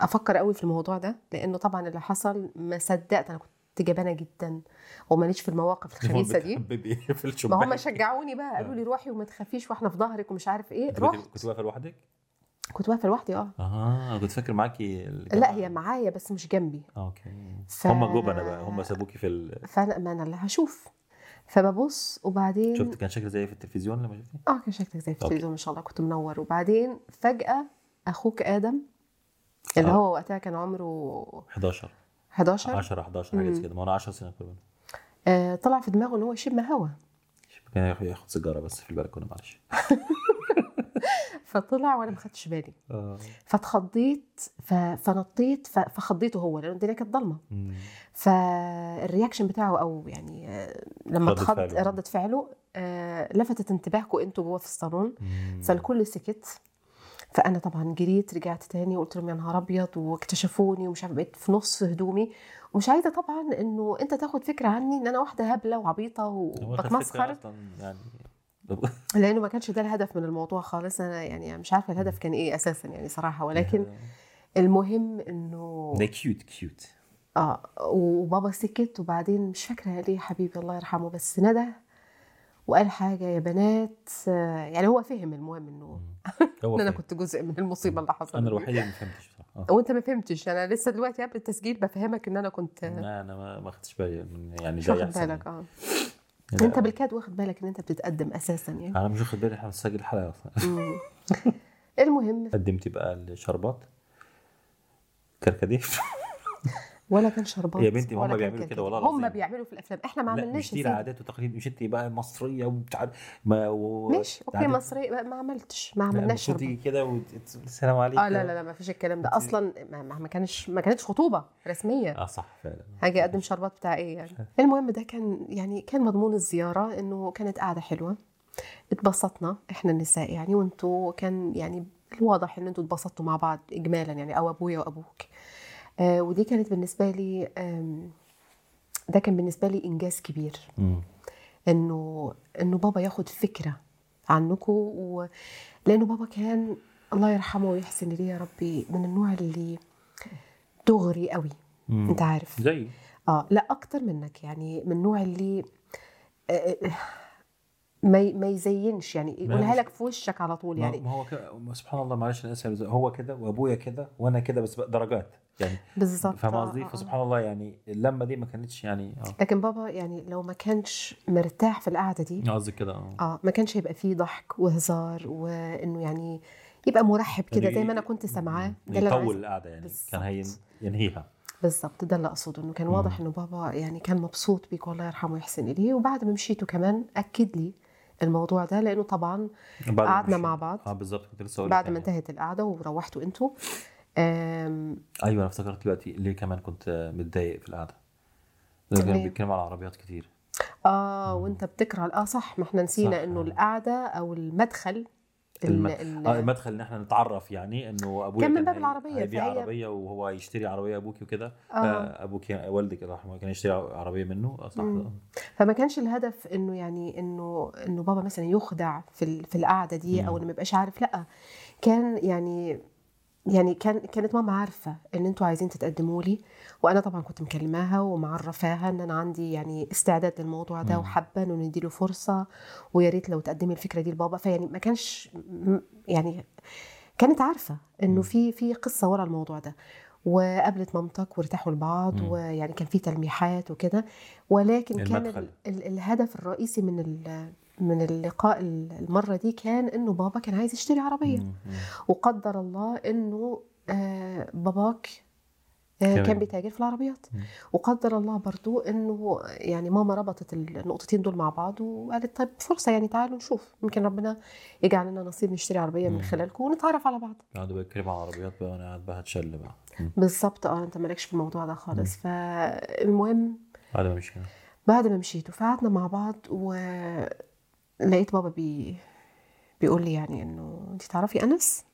أفكر قوي في الموضوع ده لأنه طبعا اللي حصل ما صدقت أنا كنت جبانة جدا وماليش في المواقف الخبيثة دي. في ما هم شجعوني بقى قالوا لي روحي وما تخافيش وإحنا في ظهرك ومش عارف إيه. رحت. كنت واقفة لوحدك؟ كنت واقفة لوحدي آه. آه كنت فاكر معاكي. لا هي معايا بس مش جنبي. أوكي. ف... هم جبنة بقى هم سابوكي في ال... فانا ما أنا اللي هشوف. فببص وبعدين شفت كان شكل زي في التلفزيون لما شفتي؟ آه كان شكلك زي في التلفزيون ما شاء الله كنت منور. وبعدين فجأة أخوك آدم اللي آه. هو وقتها كان عمره 11 11 10 11 حاجة كده. ما أنا 10 سنين كمان آه طلع في دماغه إن هو يشم هوا. كان ياخد سيجارة بس في البلكونة معلش. فطلع وأنا ما خدتش بالي آه فاتخضيت. فنطيت. فخضيته هو لأن الدنيا كانت ضلمة. فالرياكشن بتاعه أو يعني آه، لما اتخض فعله. ردة فعله آه لفتت انتباهكم أنتوا جوه في الصالون. فالكل سكت فأنا طبعا جريت رجعت تاني وقلت لهم يا نهار أبيض واكتشفوني ومش عارفة بقيت في نص هدومي ومش عايزة طبعا إنه أنت تاخد فكرة عني إن أنا واحدة هبلة وعبيطة وبتمسخر يعني لأنه ما كانش ده الهدف من الموضوع خالص. أنا يعني مش عارفة الهدف كان إيه أساسا يعني صراحة. ولكن المهم إنه ده cute cute آه وبابا سكت وبعدين مش فاكرة ليه حبيبي الله يرحمه بس ندى وقال حاجة يا بنات آه، يعني هو فهم المهم إنه إن أنا. كنت جزء من المصيبة اللي حصلت أنا دي. الوحيد اللي ما فهمتش آه. وأنت ما فهمتش. أنا لسه دلوقتي قبل التسجيل بفهمك إن أنا كنت لا أنا ما خدتش بالي يعني مش ده واخد بالك آه. لا، انت بالكاد واخد بالك ان انت بتتقدم أساسا يعني. أنا مش واخد بالي إحنا بنسجل الحلقة أصلا. المهم. قدمتي بقى الشربات. كركديه. ولا كان شربات يا بنتي، ما هم بيعملوا كده والله هم. بيعملوا في الأفلام. إحنا ما عملناش سيدي. العادات والتقاليد مش انت بقى مصرية وبتاع ما و... ماشي أوكي العادات- مصري ما عملتش ما عملناش تيجي كده وت- السلام عليكم. آه لا لا لا ما فيش الكلام ده. أصلا ما, ما كانش ما كانتش خطوبة رسمية. آه صح فعلا. هاجي أقدم شربات بتاع إيه يعني؟ المهم ده كان يعني كان مضمون الزيارة إنه كانت قاعدة حلوة. اتبسطنا إحنا النساء يعني وإنتوا كان يعني الواضح إن إنتوا اتبسطتوا مع بعض اجمالا يعني أو أبويا وأبوك. ودي كانت بالنسبة لي ده كان بالنسبة لي إنجاز كبير. إنه إنه بابا ياخد فكرة عنكم و... لأنه بابا كان الله يرحمه ويحسن اليه يا ربي من النوع اللي دغري قوي. مم. أنت عارف. زي آه لا أكتر منك يعني من النوع اللي آه، آه، ما ي- ما يزينش يعني يقولها لك في وشك على طول يعني. ما هو كده سبحان الله معلش أنا آسف هو كده وأبويا كده وأنا كده بس درجات. يعني بالظبط. فاهم آه، قصدي؟ آه، آه. فسبحان الله يعني اللمة دي ما كانتش يعني آه. لكن بابا يعني لو ما كانش مرتاح في القعدة دي قصدي كده آه. آه ما كانش هيبقى فيه ضحك وهزار وإنه يعني يبقى مرحب كده يعني زي ما أنا كنت سامعاه. ده اللي يطول القعدة يعني بالظبط. كان هي ينهيها. بالظبط ده اللي أقصده إنه كان واضح إنه بابا يعني كان مبسوط بيك والله يرحمه ويحسن إليه. وبعد ما مشيتوا كمان أكد لي الموضوع ده لأنه طبعا بعد ما قعدنا مع بعض. آه بالظبط كنت لسه بعد ما انتهت القعدة وروحتوا أنتوا. أيوه أنا افتكرت دلوقتي ليه كمان كنت متضايق في القعدة كانوا؟ بيتكلموا على العربيات كتير آه وأنت بتكره آه صح ما إحنا نسينا. إنه القعدة أو المدخل ال- الم... ال- آه المدخل إن إحنا نتعرف يعني إنه أبويا كان من باب العربية، هيبيع فهي- عربية وهو يشتري عربية أبوكي وكده آه. آه. أبوك والدك الله يرحمه كان يشتري عربية منه آه، صح مم. فما كانش الهدف إنه يعني إنه إنه بابا مثلا يخدع في ال- في القعدة دي أو مم. إنه ما يبقاش عارف لأ كان يعني يعني كان كانت ماما عارفة إن أنتوا عايزين تتقدموا لي وأنا طبعا كنت مكلماها ومعرفاها إن أنا عندي يعني استعداد للموضوع ده. وحابة إنه نديله فرصة ويا ريت لو تقدمي الفكرة دي لبابا فيعني ما كانش يعني كانت عارفة إنه. في في قصة ورا الموضوع ده وقابلت مامتك وارتاحوا لبعض. ويعني كان في تلميحات وكده ولكن كان المدخل. ال ال الهدف الرئيسي من ال- من اللقاء المرة دي كان إنه بابا كان عايز يشتري عربية. وقدر الله إنه آه، باباك آه،. كان بيتاجر في العربيات. وقدر الله برضو إنه يعني ماما ربطت النقطتين دول مع بعض وقالت طيب فرصة يعني تعالوا نشوف يمكن ربنا يجعل لنا نصيب نشتري عربية من. خلالكم ونتعرف على بعض قعدوا بيتكلموا عن عربيات بقى وأنا قاعد بقى هتشل بقى. بالظبط آه أنت مالكش في الموضوع ده خالص فالمهم بعد ما مشينا بعد ما مشيت وقعدنا مع بعض ولقيت بابا بي بيقول لي يعني إنه انت تعرفي أنس؟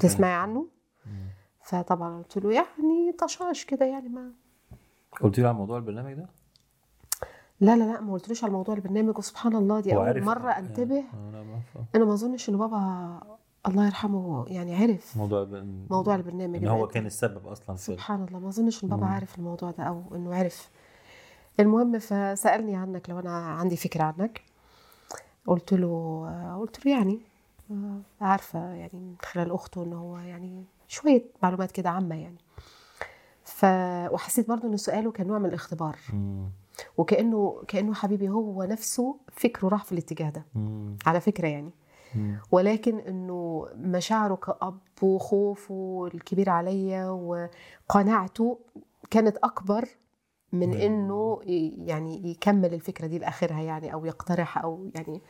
تسمعي عنه؟ مم. فطبعا قلت له يعني طشاش كده يعني ما قلت له عن موضوع البرنامج ده؟ لا لا لا ما قلتلوش على موضوع البرنامج وسبحان الله دي أول مرة أنتبه. آه، ما ف- أنا ما أظنش إن بابا الله يرحمه يعني عرف موضوع الب- موضوع البرنامج إن هو. كان السبب أصلا في سبحان الله ما أظنش إن بابا مم. عارف الموضوع ده أو إنه عرف. المهم فسألني عنك لو أنا عندي فكرة عنك. قلت له قلت له يعني آه، عارفة يعني من خلال أخته إن هو يعني شوية معلومات كده عامة يعني ف وحسيت برضو إن سؤاله كان نوع من الاختبار مم. وكأنه كأنه حبيبي هو نفسه فكره راح في الاتجاه ده مم. على فكرة يعني مم. ولكن إنه مشاعره كأب وخوفه الكبير عليا وقناعته كانت أكبر من إنه يعني يكمل الفكرة دي لآخرها يعني أو يقترح أو يعني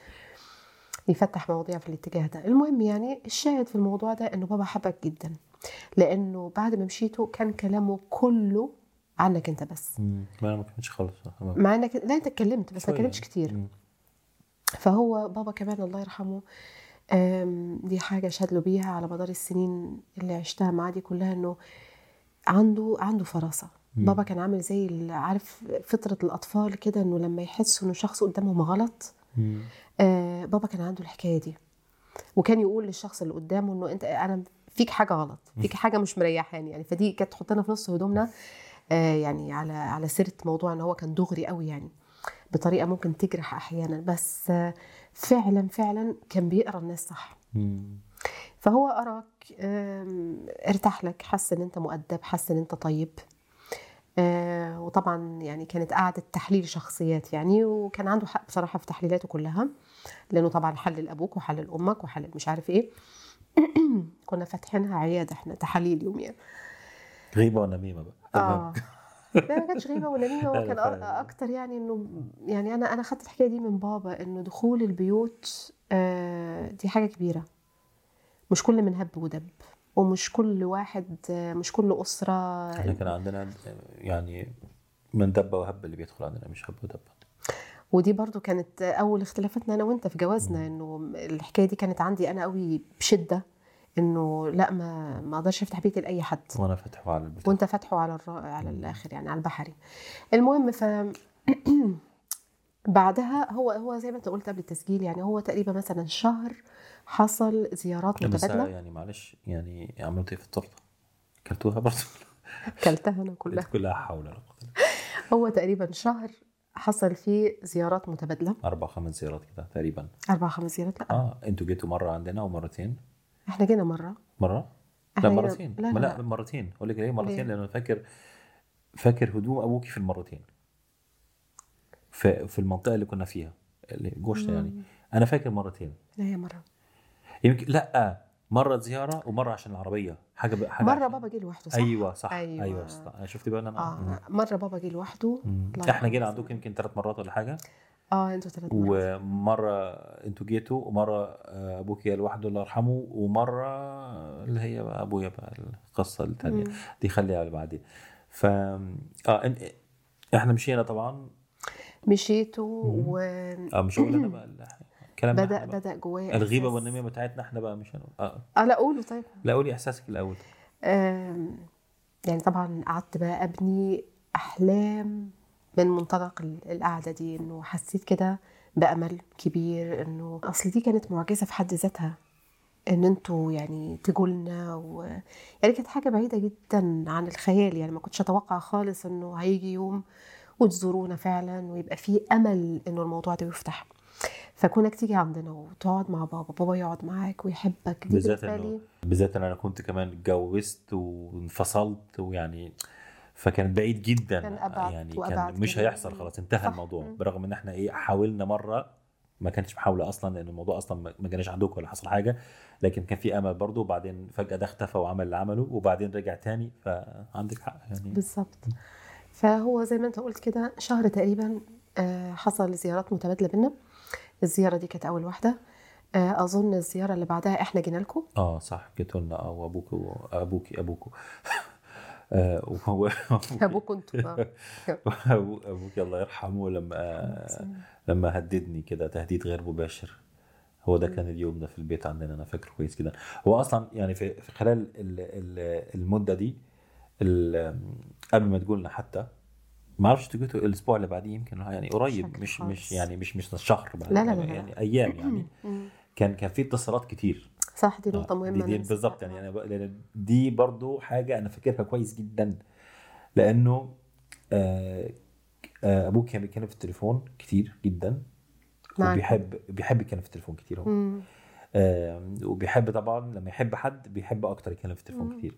يفتح مواضيع في الاتجاه ده المهم يعني الشاهد في الموضوع ده إنه بابا حبك جدا لأنه بعد ما مشيته كان كلامه كله عنك أنت بس مم. ما أنا ما كانتش خالص. مع إنك لا أنت اتكلمت بس ما. اتكلمتش كتير مم. فهو بابا كمان الله يرحمه دي حاجة شهد له بيها على مدار السنين اللي عشتها معاه دي كلها إنه عنده عنده فراسة. بابا كان عامل زي عارف فطرة الأطفال كده إنه لما يحسوا إنه شخص قدامهم غلط. آه بابا كان عنده الحكاية دي. وكان يقول للشخص اللي قدامه إنه أنت أنا فيك حاجة غلط فيك حاجة مش مريحاني. يعني فدي كانت تحطنا في نص هدومنا آه يعني على على سيرة موضوع إن هو كان دغري قوي يعني بطريقة ممكن تجرح أحيانا. بس آه فعلا فعلا كان بيقرأ الناس صح. فهو أراك آم، ارتاح لك حس إن أنت مؤدب حس إن أنت طيب. وطبعا يعني كانت قاعدة تحليل شخصيات يعني وكان عنده حق بصراحة في تحليلاته كلها لأنه طبعا حلل أبوك وحلل أمك وحلل مش عارف إيه. كنا فاتحينها عيادة إحنا تحاليل يوميا. غيبة ونميمه بقى؟ آه. لا ما كانتش غيبة ولا نميمه هو كان أكتر يعني إنه يعني أنا أنا خدت الحكاية دي من بابا إنه دخول البيوت آه، دي حاجة كبيرة. مش كل من هب ودب. ومش كل واحد مش كل أسرة إحنا كان عندنا يعني من دب وهب اللي بيدخل عندنا مش هب ودب. ودي برضو كانت أول اختلافاتنا أنا وأنت في جوازنا إنه الحكاية دي كانت عندي أنا قوي بشدة إنه لا ما ما أقدرش أفتح بيتي لأي حد. وأنا فاتحه على البتاع. وأنت فاتحه على الر... على الآخر يعني على البحري. المهم ف بعدها هو هو زي ما أنت قلت قبل التسجيل يعني هو تقريبا مثلا شهر حصل زيارات متبادلة؟ يعني معلش يعني عملت إيه في التورتة؟ كلتوها برضه؟ كلتها أنا كلها. كلها حول ولا هو تقريبا شهر حصل فيه زيارات متبادلة. أربع خمس زيارات كده تقريبا. أربع خمس زيارات؟ لأ. آه أنتوا جيتوا مرة عندنا ومرتين. إحنا جينا مرة. مرة؟ لا مرتين. لا ما لا, لا. مرتين. أقول لك ليه مرتين؟ ليه؟ لأنه أنا فاكر فاكر هدوم ابوكي في المرتين. في في المنطقة اللي كنا فيها اللي جوشنا يعني. أنا فاكر مرتين. لا هي مرة. يمكن لا مرة زيارة ومرة عشان العربية حاجة ب... حاجة مرة بابا جه لوحده صح أيوه صح. أيوه, أيوة صح. شفت بقى إن أنا. آه مرة بابا جه لوحده إحنا جينا. عندكم يمكن ثلاث مرات ولا حاجة آه أنتوا ثلاث مرات ومرة أنتوا جيتوا ومرة آه، أبوك جه لوحده الله يرحمه ومرة اللي هي بقى أبويا بقى القصة الثانية. دي خليها بعدين ف آه إن- إحنا مشينا طبعا مشيتوا و آه مش هقول أنا بقى كلام بدا بدأ جوايا الغيبة والنميمة بتاعتنا إحنا بقى مش هنقول آه. آه لا قولوا طيب. لا قولي إحساسك الأول. آم، يعني طبعا قعدت بقى أبني أحلام من منطلق ال- القعدة دي إنه حسيت كده بأمل كبير إنه أصل دي كانت معجزة في حد ذاتها إن أنتوا يعني تجوا لنا و... يعني كانت حاجة بعيدة جدا عن الخيال يعني ما كنتش أتوقع خالص إنه هيجي يوم وتزورونا فعلا ويبقى في أمل إنه الموضوع ده يفتح. فكونك تيجي عندنا وتقعد مع بابا بابا يقعد معاك ويحبك دي بالذات انه بالذات إن أنا كنت كمان اتجوزت وانفصلت ويعني فكانت بعيد جدا. كان أبعد يعني وأبعد كان مش كمان. هيحصل خلاص انتهى صح. الموضوع. برغم إن إحنا إيه حاولنا مرة ما كانتش محاولة أصلا لأن الموضوع أصلا ما- ما جاناش عندكم ولا حصل حاجة. لكن كان في أمل برضه وبعدين فجأة ده اختفى وعمل اللي عمله وبعدين رجع تاني. فعندك حق يعني. بالظبط. فهو زي ما أنت قلت كده شهر تقريبا آه، حصل زيارات متبادلة بينا. الزيارة دي كانت أول واحدة. آه، أظن الزيارة اللي بعدها إحنا جينا لكم. آه صح جيتوا لنا آه وأبوك ابوكم أنتوا آه. أبو- أبوك الله يرحمه لما لما هددني كده تهديد غير مباشر. هو ده كان اليوم ده في البيت عندنا أنا فاكره كويس جدا. هو أصلا يعني في خلال ال- ال- المدة دي قبل ما تقولنا حتى ما أعرفش جيتوا الأسبوع اللي بعديه يمكن يعني قريب مش خالص. مش يعني مش مش شهر بعد لا، لا، لا، لا. يعني أيام يعني. كان كان في اتصالات كتير صح دي نقطة آه، مهمة دي, دي بالظبط. يعني أنا بق- دي برضو حاجة أنا فاكرها كويس جدا لأنه آه آه أبوك كان بيتكلم في التليفون كتير جدا. وبيحب بيحب يتكلم في التليفون كتير هو. آه وبيحب طبعا لما يحب حد بيحب أكتر يتكلم في التليفون. كتير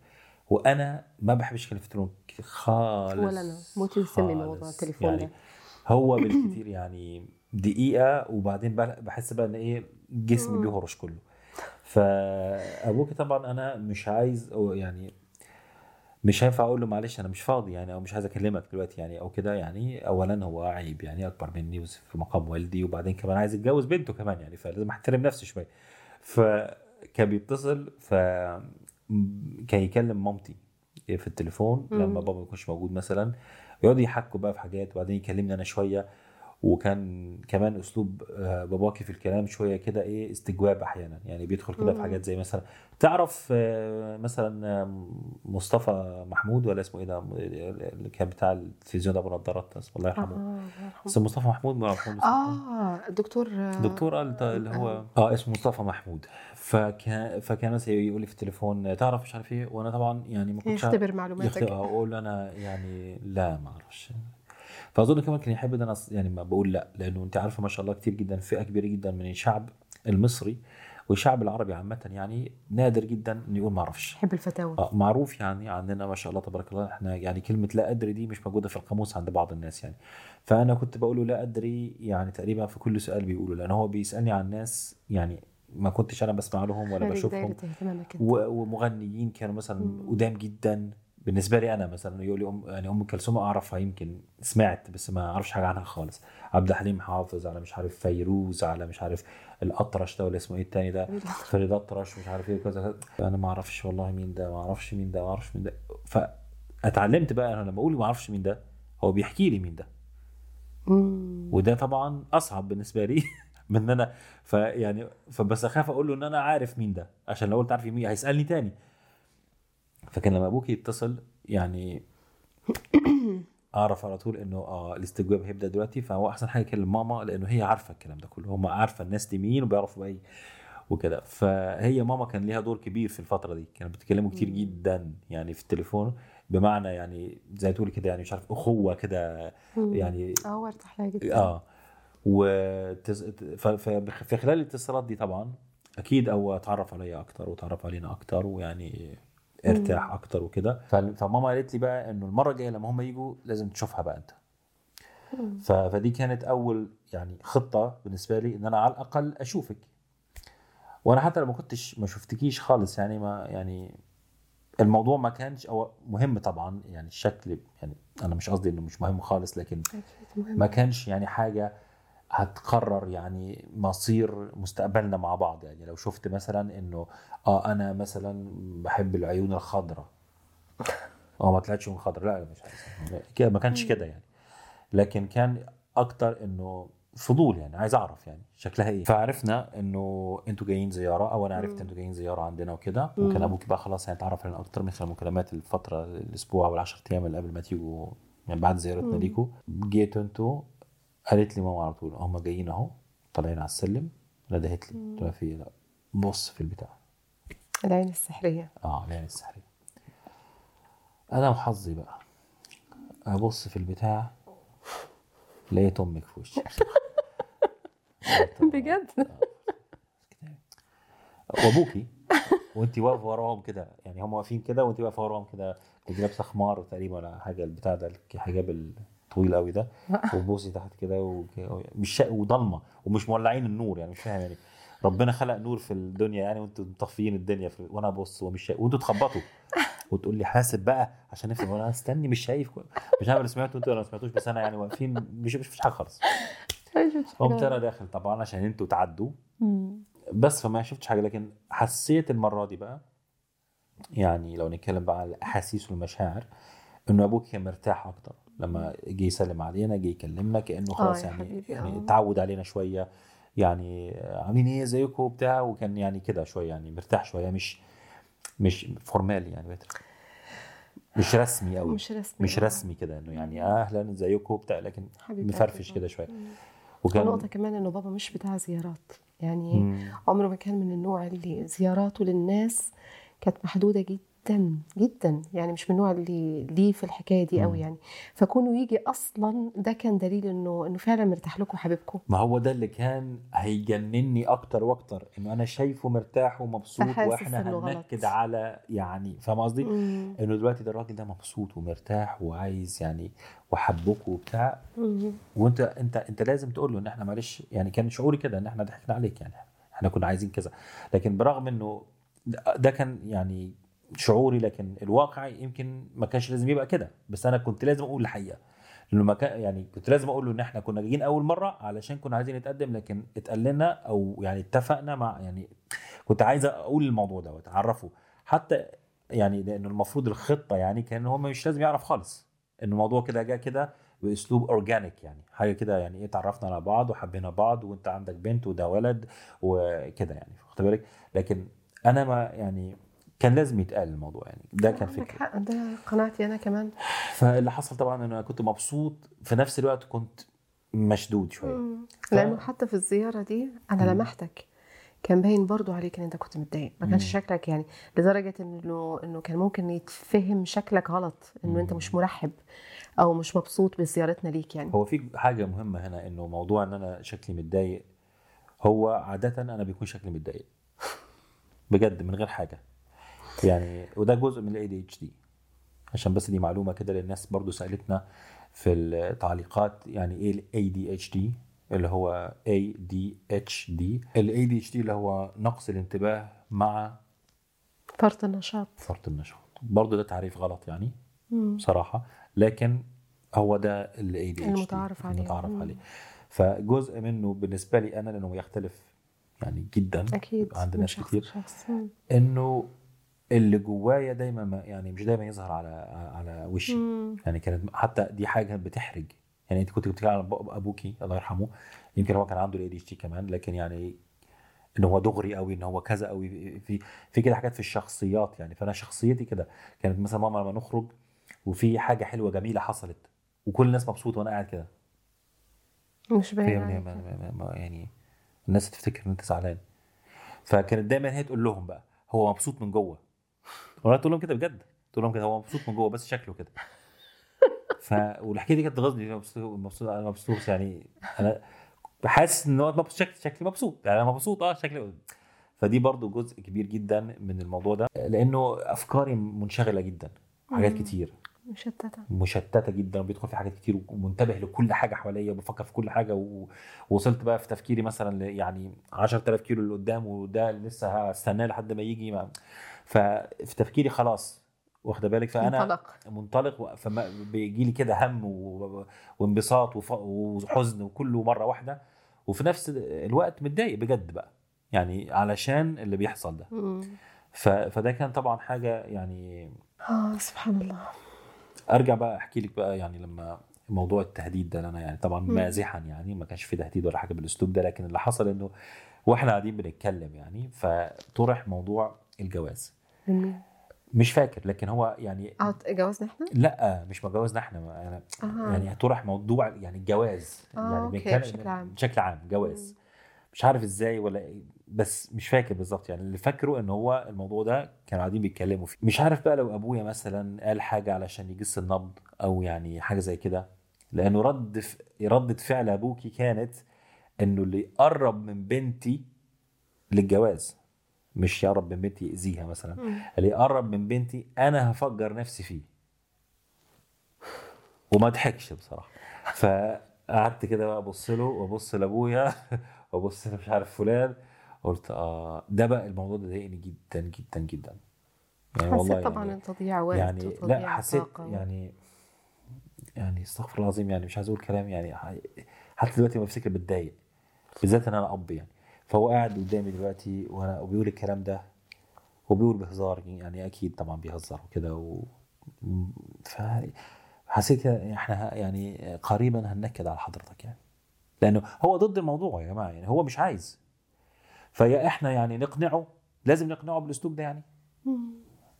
وأنا ما بحبش التليفون كتير خالص ولا أنا. موتي وسمي موضوع. التليفون يعني ده. هو بالكتير يعني دقيقة وبعدين بحس بقى إن إيه جسمي. بيهرش كله فأبوك طبعا أنا مش عايز أو يعني مش هينفع أقول له معلش أنا مش فاضي يعني أو مش عايز أكلمك دلوقتي يعني أو كده يعني اولا هو عيب يعني أكبر مني في مقام والدي وبعدين كمان عايز يتجوز بنته كمان يعني فلازم أحترم نفسي شوية فكان بيتصل ف كان يكلم مامتي في التليفون. لما بابا ما يكونش موجود مثلا يقعد يحكوا بقى في حاجات وبعدين يكلمني أنا شوية وكان كمان أسلوب آه، باباكي في الكلام شوية كده إيه استجواب أحيانا. يعني بيدخل كده في. حاجات زي مثلا تعرف آه، مثلا آه، مصطفى محمود ولا اسمه إيه ده؟ اللي كان بتاع التلفزيون أبو نضارات اسمه الله يرحمه. آه،. اسمه مصطفى محمود؟ آه الدكتور آه، دكتور اللي هو آه. اسمه مصطفى محمود. فكان فكان مثلا يقول لي في التليفون تعرف مش عارف إيه؟ وأنا طبعا يعني ما كنتش يختبر يخت- معلوماتك. أقول أنا يعني لا ما أعرفش. فأظن كمان كان يحب إن أنا يعني ما بقول لأ لأنه أنت عارفة ما شاء الله كتير جدا فئة كبيرة جدا من الشعب المصري والشعب العربي عامة يعني نادر جدا إنه يقول ما أعرفش. يحب الفتاوى. آه، معروف يعني عندنا ما شاء الله تبارك الله إحنا يعني كلمة لا أدري دي مش موجودة في القاموس عند بعض الناس يعني. فأنا كنت بقوله لا أدري يعني تقريبا في كل سؤال بيقوله لأن هو بيسألني عن ناس يعني ما كنتش أنا بسمع لهم ولا بشوفهم. ومغنيين كانوا مثلا. قدام جدا. بالنسبة لي أنا مثلا يقول لي أم يعني أم كلثوم أعرفها يمكن سمعت بس ما أعرفش حاجة عنها خالص. عبد الحليم حافظ على مش عارف فيروز على مش عارف الأطرش ده ولا اسمه إيه التاني ده؟ فريد أطرش مش عارف إيه كذا. أنا ما أعرفش والله مين ده ما أعرفش مين ده ما أعرفش مين ده. فاتعلمت بقى أنا لما أقول ما أعرفش مين ده هو بيحكي لي مين ده. وده طبعا أصعب بالنسبة لي من إن أنا فيعني فبس أخاف أقول له إن أنا عارف مين ده عشان لو قلت عارف مين هيسألني تاني. فكان لما أبوك يتصل يعني أعرف على طول إنه آه الاستجواب هيبدأ دلوقتي فهو أحسن حاجة يكلم ماما لإنه هي عارفة الكلام ده كله هم عارفة الناس دي مين وبيعرفوا إيه وكده. فهي ماما كان ليها دور كبير في الفترة دي كانوا بيتكلموا كتير جدا يعني في التليفون بمعنى يعني زي تقولي كده يعني مش عارف أخوة كده. يعني آه هو ارتاح لها جدا. آه و في خلال الاتصالات دي طبعا أكيد هو اتعرف عليا أكتر وتعرف علينا أكتر ويعني أرتاح أكتر وكده. فماما قالت لي بقى إنه المرة الجاية لما هم يجوا لازم تشوفها بقى أنت. مم. ف- فدي كانت أول يعني خطة بالنسبة لي إن أنا على الأقل أشوفك. وأنا حتى لو ما كنتش ما شفتكيش خالص يعني ما يعني الموضوع ما كانش أو مهم طبعا يعني الشكل يعني أنا مش قصدي إنه مش مهم خالص لكن ما كانش يعني حاجة هتقرر يعني مصير مستقبلنا مع بعض. يعني لو شفت مثلا إنه آه أنا مثلا بحب العيون الخضراء. آه ما طلعتش عيون خضراء. لا مش عايز كده ما كانش كده يعني. لكن كان أكتر إنه فضول يعني عايز أعرف يعني شكلها إيه. فعرفنا إنه أنتوا جايين زيارة أو أنا عرفت إنتوا جايين زيارة عندنا وكده. وكان أبوك بقى خلاص يعني اتعرف علينا أكتر من خلال المكالمات الفترة الأسبوع أو ال10 أيام اللي قبل ما تيجوا يعني بعد زيارتنا. ليكوا. جيتوا أنتوا قالت لي ماما على طول هم جايين أهو طالعين على السلم. ندهت لي قلت لها في إيه؟ لا بص في البتاع. العين السحرية. آه العين السحرية. أنا وحظي بقى أبص في البتاع لقيت أمك في وشي. بجد؟ وأبوكي وانت واقفة وراهم كده يعني هم واقفين كده وانت واقفة وراهم كده كنت لابسة خمار تقريبا ولا حاجة البتاع ده الحجاب الطويل قوي ده وتبصي تحت كده مش وضلمة ومش مولعين النور يعني مش فاهم يعني. ربنا خلق نور في الدنيا يعني وانتوا مطفيين الدنيا في وأنا ابص ومش شايف وانتوا تخبطوا. وتقول لي حاسب بقى عشان نفهم وأنا استني مش شايف مش عارف اللي سمعته أنتوا ولا ما سمعتوش بس أنا يعني واقفين مش مش حاجة خالص. قمت أنا داخل طبعا عشان أنتوا تعدوا. بس فما شفتش حاجة لكن حسيت المرة دي بقى يعني لو نتكلم بقى على الأحاسيس والمشاعر إنه أبوك كان مرتاح أكتر. لما جه يسلم علينا جه يكلمنا كأنه خلاص يا يعني يعني آه. اتعود علينا شوية يعني عاملين إيه ازيكم وبتاع وكان يعني كده شوية يعني مرتاح شوية مش مش فورمالي يعني. مش رسمي قوي مش رسمي مش آه. رسمي كده إنه يعني أهلا ازيكم وبتاع لكن حبيبي مفرفش كده شوية. وكان ونقطة كمان إنه بابا مش بتاع زيارات يعني مم. عمره ما كان من النوع اللي زياراته للناس كانت محدودة جدا جدا يعني مش من النوع اللي ليه في الحكاية دي قوي. يعني فكونه يجي أصلا ده كان دليل إنه إنه فعلا مرتاح لكم حبيبكم ما هو ده اللي كان هيجنني أكتر وأكتر إنه أنا شايفه مرتاح ومبسوط وإحنا. هننكد على يعني فاهم قصدي؟ إنه دلوقتي ده الراجل ده مبسوط ومرتاح وعايز يعني وحبك وبتاع. وأنت أنت أنت لازم تقول له إن إحنا معلش يعني كان شعوري كده إن إحنا ضحكنا عليك يعني إحنا كنا عايزين كذا لكن برغم إنه ده كان يعني شعوري لكن الواقع يمكن ما كانش لازم يبقى كده. بس أنا كنت لازم أقول الحقيقة. لأنه كان يعني كنت لازم أقول له إن إحنا كنا جايين أول مرة علشان كنا عايزين نتقدم لكن اتقال لنا أو يعني اتفقنا مع يعني كنت عايز أقول الموضوع دوت أعرفه. حتى يعني لأنه المفروض الخطة يعني كان هو مش لازم يعرف خالص إن الموضوع كده جه كده بأسلوب اورجانيك يعني. حاجة كده يعني إيه اتعرفنا على بعض وحبينا بعض وأنت عندك بنت وده ولد وكده يعني واخد بالك؟ لكن أنا ما يعني كان لازم يتقال الموضوع يعني. ده كان عندك فكره حق. ده قناعتي أنا كمان. فاللي حصل طبعا إن أنا كنت مبسوط في نفس الوقت كنت مشدود شوية. مم. لأنه حتى في الزيارة دي أنا مم. لمحتك. كان باين برضو عليك إن أنت كنت متضايق. ما كانش مم. شكلك يعني لدرجة إنه إنه كان ممكن يتفهم شكلك غلط إنه أنت. مش مرحب أو مش مبسوط بزيارتنا ليك يعني. هو في حاجة مهمة هنا إنه موضوع إن أنا شكلي متضايق هو عادة أنا بيكون شكلي متضايق. بجد من غير حاجة. يعني وده جزء من ال ADHD عشان بس دي معلومة كده للناس برضو سألتنا في التعليقات يعني إيه الاي دي اتش دي اللي هو اي دي اتش دي الاي دي اتش دي اللي هو نقص الانتباه مع فرط النشاط. فرط النشاط. برضو ده تعريف غلط يعني مم. بصراحة. لكن هو ده الـ idea المتعارف عليه. المتعارف مم. عليه. فجزء منه بالنسبة لي أنا لأنه يختلف يعني جدا أكيد. عند ناس كتير. إنه اللي جوايا دايما ما يعني مش دايما يظهر على على وشي. مم. يعني كانت حتى دي حاجة بتحرج. يعني انت كنت بتتكلم عن أبوكي الله يرحمه. يمكن هو كان عنده ال AD كمان لكن يعني إن هو دغري قوي إن هو كذا قوي في في كده حاجات في الشخصيات يعني. فأنا شخصيتي كده كانت مثلا ماما لما نخرج وفي حاجة حلوة جميلة حصلت وكل الناس مبسوطة وأنا قاعد كده. مش باين يعني الناس تفتكر إن أنت زعلان. فكانت دايما هي تقول لهم بقى هو مبسوط من جوه. وأنا تقول لهم كده بجد. تقول لهم كده هو مبسوط من جوه بس شكله كده. ف والحكاية دي كانت تغيظني مبسوط مبسوط أنا مبسوط يعني. أنا حاسس إن هو مبسوط شكلي شكلي مبسوط. يعني أنا مبسوط آه شكلي فدي برضو جزء كبير جدا من الموضوع ده. لأنه أفكاري منشغلة جدا حاجات. كتير. مشتتة. مشتتة جدا وبيدخل في حاجات كتير ومنتبه لكل حاجة حواليا وبفكر في كل حاجة و- ووصلت بقى في تفكيري مثلا يعني 10000 كيلو اللي قدام وده لسه هستناه لحد ما يجي ما ففي تفكيري خلاص واخده بالك؟ فأنا منطلق. و- فما بيجي لي كده هم وانبساط وحزن وكله مرة واحدة. وفي نفس الوقت متضايق بجد بقى يعني علشان اللي بيحصل ده. فده كان طبعا حاجة يعني آه سبحان الله. أرجع بقى أحكي لك بقى يعني لما موضوع التهديد ده لنا يعني طبعا. مازحا يعني ما كانش في تهديد ولا حاجة بالأسلوب ده لكن اللي حصل إنه وإحنا قاعدين بنتكلم يعني فطرح موضوع الجواز. مين؟ مش فاكر لكن هو يعني آه جوازنا إحنا؟ لا مش مجوزنا إحنا أنا أها يعني طرح موضوع يعني الجواز آه، يعني أوكي، بشكل عام. بشكل عام جواز مش عارف إزاي ولا إيه، بس مش فاكر بالظبط يعني اللي فاكره إن هو الموضوع ده كانوا قاعدين بيتكلموا فيه مش عارف بقى لو أبويا مثلا قال حاجة علشان يجس النبض أو يعني حاجة زي كده لأنه رد ف... ردة فعل أبوكي كانت إنه اللي يقرب من بنتي للجواز مش يقرب من بنتي يأذيها مثلا. اللي يقرب من بنتي أنا هفجر نفسي فيه. وما ضحكش بصراحة. فقعدت كده بقى أبص له وأبص لأبويا وأبص مش عارف فلان. قلت آه ده بقى الموضوع ده ضايقني جدا جدا جدا. يعني حسيت والله طبعا يعني, تضييع وقت يعني لا حسيت طاقة. يعني يعني استغفر الله العظيم يعني مش عايز أقول كلام يعني حتى دلوقتي ما بفتكر بتضايق. بالذات إن أنا أب يعني. فهو قاعد قدامي دلوقتي وأنا وبيقول الكلام ده وبيقول بهزار يعني أكيد طبعا بيهزر وكده و ف حسيت إحنا يعني قريبا هننكد على حضرتك يعني. لأنه هو ضد الموضوع يا جماعة يعني هو مش عايز. فيا إحنا يعني نقنعه لازم نقنعه بالأسلوب ده يعني.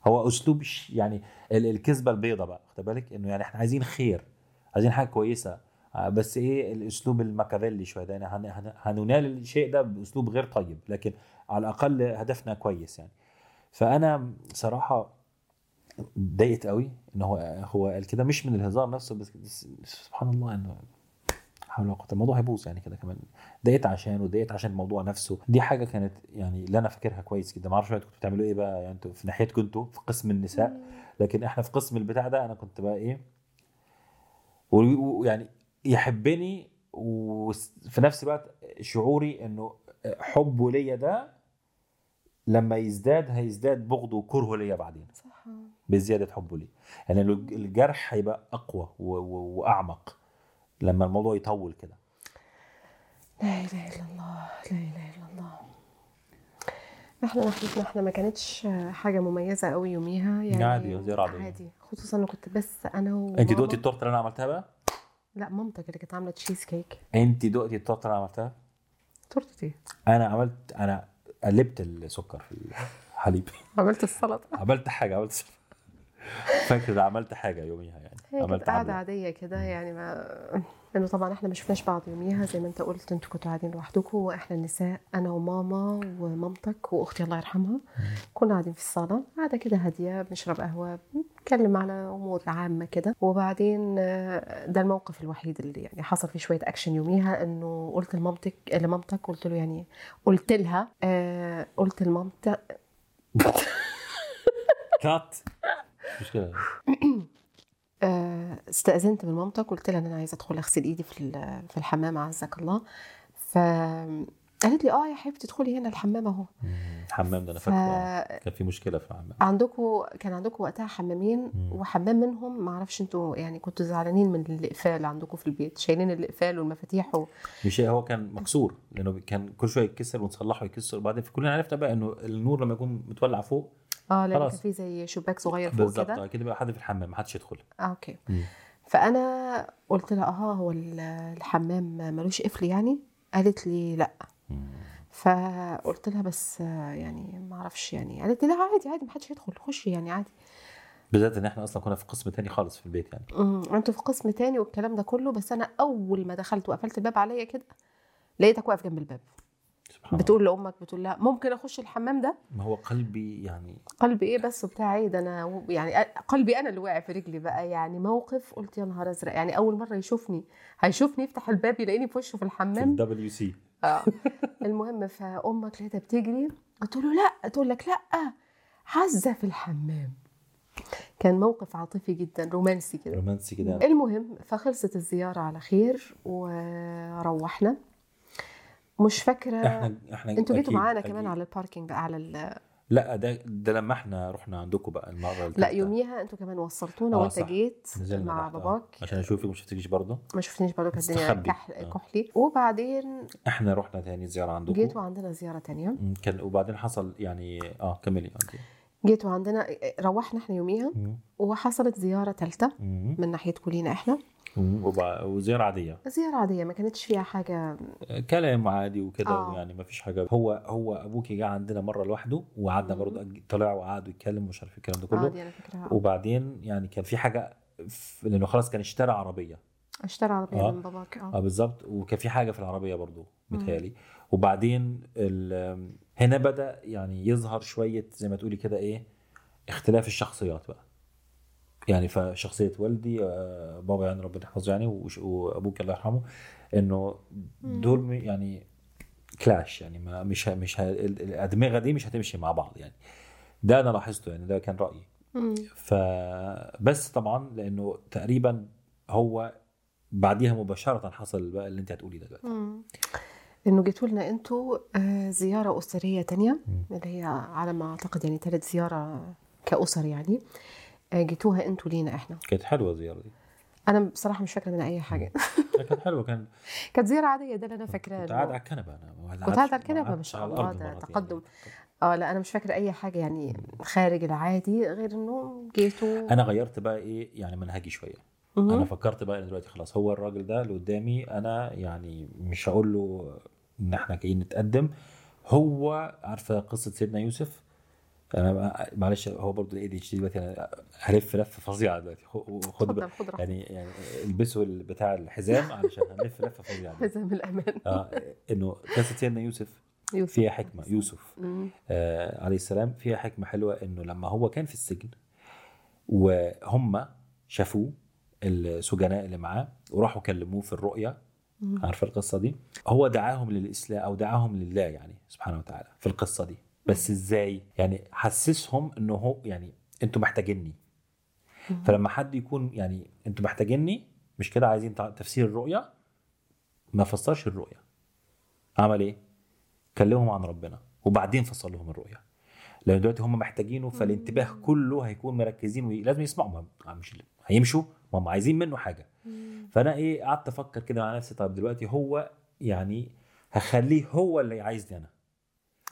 هو أسلوب يعني ال- الكذبة البيضاء بقى خد بالك؟ إنه يعني إحنا عايزين خير عايزين حاجة كويسة. بس إيه الاسلوب الماكافيلي شوية ده يعني هن- هن- هننال الشيء ده باسلوب غير طيب لكن على الأقل هدفنا كويس يعني. فأنا صراحة ضايقت قوي إن هو هو قال كده مش من الهزار نفسه بس سبحان الله إنه حول ولا الموضوع هيبوظ يعني كده كمان. ضايقت عشان وضايقت عشان الموضوع نفسه. دي حاجة كانت يعني اللي أنا فاكرها كويس جدا. ما أعرفش أنتوا كنتوا بتعملوا إيه بقى يعني أنتوا في ناحيتكم أنتوا في قسم النساء لكن إحنا في قسم البتاع ده أنا كنت بقى إيه ويعني يحبني وفي نفس الوقت شعوري إنه حبه ليا ده لما يزداد هيزداد بغضه وكرهه ليا بعدين. صح. بزيادة حبه لي يعني الج- الجرح هيبقى أقوى وأعمق لما الموضوع يطول كده. لا إله إلا الله لا إله إلا الله. إحنا ناحيتنا إحنا ما كانتش حاجة مميزة قوي يوميها يعني عادي، عادية. عادي. خصوصا انه كنت بس أنا و انت دقتي التورتة اللي أنا عملتها بقى؟ لا مامتك اللي كانت عاملة تشيز كيك انت دقتي التورتة اللي عملتها؟ تورتة إيه؟ أنا عملت أنا قلبت السكر في الحليب. عملت السلطة. عملت حاجة عملت فاكر عملت حاجة يوميها يعني. هي كانت قاعدة. عادية كده يعني ما لأنه طبعا إحنا ما شفناش بعض يوميها زي ما أنت قلت أنتوا كنتوا قاعدين لوحدكم وإحنا النساء أنا وماما ومامتك وأختي الله يرحمها. كنا قاعدين في الصالة قاعدة كده هادية بنشرب قهوة بنتكلم على أمور عامة كده. وبعدين آه، ده الموقف الوحيد اللي يعني حصل فيه شوية أكشن يوميها إنه قلت لمامتك لمامتك قلت له يعني قلت لها آه قلت لمامتك كات مش مشكله استأذنت من مامتك قلت لها إن أنا عايزة أدخل أغسل إيدي في في الحمام عزك الله. ف قالت لي آه يا حبيبتي ادخلي هنا الحمام أهو. الحمام ده أنا ف فاكره. آه. كان في مشكلة في الحمام. عندكم كان عندكم وقتها حمامين مم. وحمام منهم ما أعرفش أنتوا يعني كنتوا زعلانين من الإقفال عندكم في البيت شايلين الإقفال والمفاتيح و... مش هو كان مكسور لأنه كان كل شوية يتكسر ونصلحه يكسر وبعدين كلنا عرفنا بقى إنه النور لما يكون متولع فوق آه لأن. كان في زي شباك صغير فوق بالظبط. كده. آه، كده بقى حد في الحمام ما حدش يدخل. آه أوكي. مم. فأنا قلت لها آه هو ال- الحمام ملوش قفل يعني؟ قالت لي لأ. فقلت لها بس يعني ما أعرفش يعني. قالت لي لا عادي عادي ما حدش يدخل خشي يعني عادي. بالذات إن إحنا أصلا كنا في قسم تاني خالص في البيت يعني. امم أنتوا في قسم تاني والكلام ده كله بس أنا أول ما دخلت وقفلت الباب عليا كده لقيتك واقف جنب الباب. سبحان الله. بتقول لأمك بتقول لها ممكن أخش الحمام ده؟ ما هو قلبي يعني قلبي إيه بس؟ وبتاع إيه ده أنا يعني قلبي أنا اللي واقع في رجلي بقى. يعني موقف قلت يا نهار أزرق. يعني أول مرة يشوفني هيشوفني يفتح الباب يلاقيني في وشه في في الحمام. ال WC آه. المهم فأمك لقيتها بتجري. قلت له لا. تقول لك لا. عزة في الحمام. كان موقف عاطفي جدا رومانسي كده. رومانسي كده. المهم فخلصت الزيارة على خير وروحنا. مش فاكرة إحنا إحنا أنتوا جيتوا معانا. كمان على ال parking على ال... لا ده ده لما إحنا رحنا عندكم بقى المرة لا. يوميها أنتوا كمان وصلتونا آه، وانت. جيت مع آه. باباك عشان اشوفك ما شفتكيش برضه ما شفتنيش برضه كانت الدنيا. كحل آه. كحلي وبعدين إحنا رحنا تاني زيارة عندكم جيتوا عندنا زيارة تانية كان وبعدين حصل يعني آه كملي أنت جيتوا عندنا روحنا إحنا يوميها. وحصلت زيارة ثالثه. من ناحيتكم لينا إحنا وزيارة عادية. زيارة عادية ما كانتش فيها حاجة. كلام عادي وكده آه. يعني ما فيش حاجة. هو هو ابوكي جه عندنا مرة لوحده وقعدنا. برضه طلع وقعد يتكلم ومش عارف الكلام ده كله. عادي أنا فاكراها وبعدين يعني كان في حاجة ف- لأنه خلاص كان اشترى عربية. اشترى عربية آه. من باباك. آه. آه بالظبط. وكان في حاجة في العربية برضو مم. متهيألي. وبعدين ال- هنا بدأ يعني يظهر شوية زي ما تقولي كده إيه اختلاف الشخصيات بقى. يعني فشخصية والدي آه، بابا يعني ربنا يحفظه يعني وأبوك الله يرحمه إنه دول يعني كلاش يعني ما مش ه- مش ه- ال- الأدمغة دي مش هتمشي مع بعض يعني ده أنا لاحظته يعني ده كان رأيي. فبس طبعا لأنه تقريبا هو بعديها مباشرة حصل بقى اللي أنت هتقولي ده دلوقتي. إنه جيتوا لنا أنتوا آه، زيارة أسرية تانية. اللي هي على ما أعتقد يعني ثالث زيارة كأسر يعني آه، جيتوها أنتوا لينا إحنا. كانت حلوة الزياره دي. أنا بصراحة مش فاكرة من أي حاجة. كانت حلوة كان كانت زيارة عادية ده اللي أنا فاكراه. كنت قاعد على الكنبة أنا كنت قاعد على الكنبة، ما شاء الله، ده تقدم. يعني. آه لا أنا مش فاكرة أي حاجة يعني خارج العادي غير إنه جيتوا أنا غيرت بقى إيه يعني منهجي شوية. أنا فكرت بقى إن دلوقتي خلاص هو الراجل ده اللي قدامي أنا يعني مش هقول له إن إحنا جايين نتقدم. هو عارفة قصة سيدنا يوسف؟ أنا معلش هو برضه ال ADHD دلوقتي أنا هلف لفه فظيعه دلوقتي. خد يعني يعني البسوا ال- بتاع الحزام علشان هنلف لفه فظيعه. حزام الأمان. آه إنه قصه سيدنا يوسف يوسف. فيها حكمة يوسف. آه عليه السلام فيها حكمة حلوة إنه لما هو كان في السجن وهم شافوه السجناء اللي معاه وراحوا كلموه في الرؤيا. عارفة القصة دي؟ هو دعاهم للإسلام أو دعاهم لله يعني سبحانه وتعالى في القصة دي. بس إزاي؟ يعني حسسهم انه هو يعني أنتوا محتاجيني. فلما حد يكون يعني أنتوا محتاجيني مش كده عايزين تفسير الرؤيا؟ ما فسرش الرؤيا. عمل إيه؟ كلمهم عن ربنا وبعدين فصل لهم الرؤيا. لأن دلوقتي هم محتاجينه فالانتباه كله هيكون مركزين ولازم يسمعوا. مش هيمشوا ما هم عايزين منه حاجة. فأنا إيه قعدت أفكر كده مع نفسي طب دلوقتي هو يعني هخليه هو اللي عايزني أنا.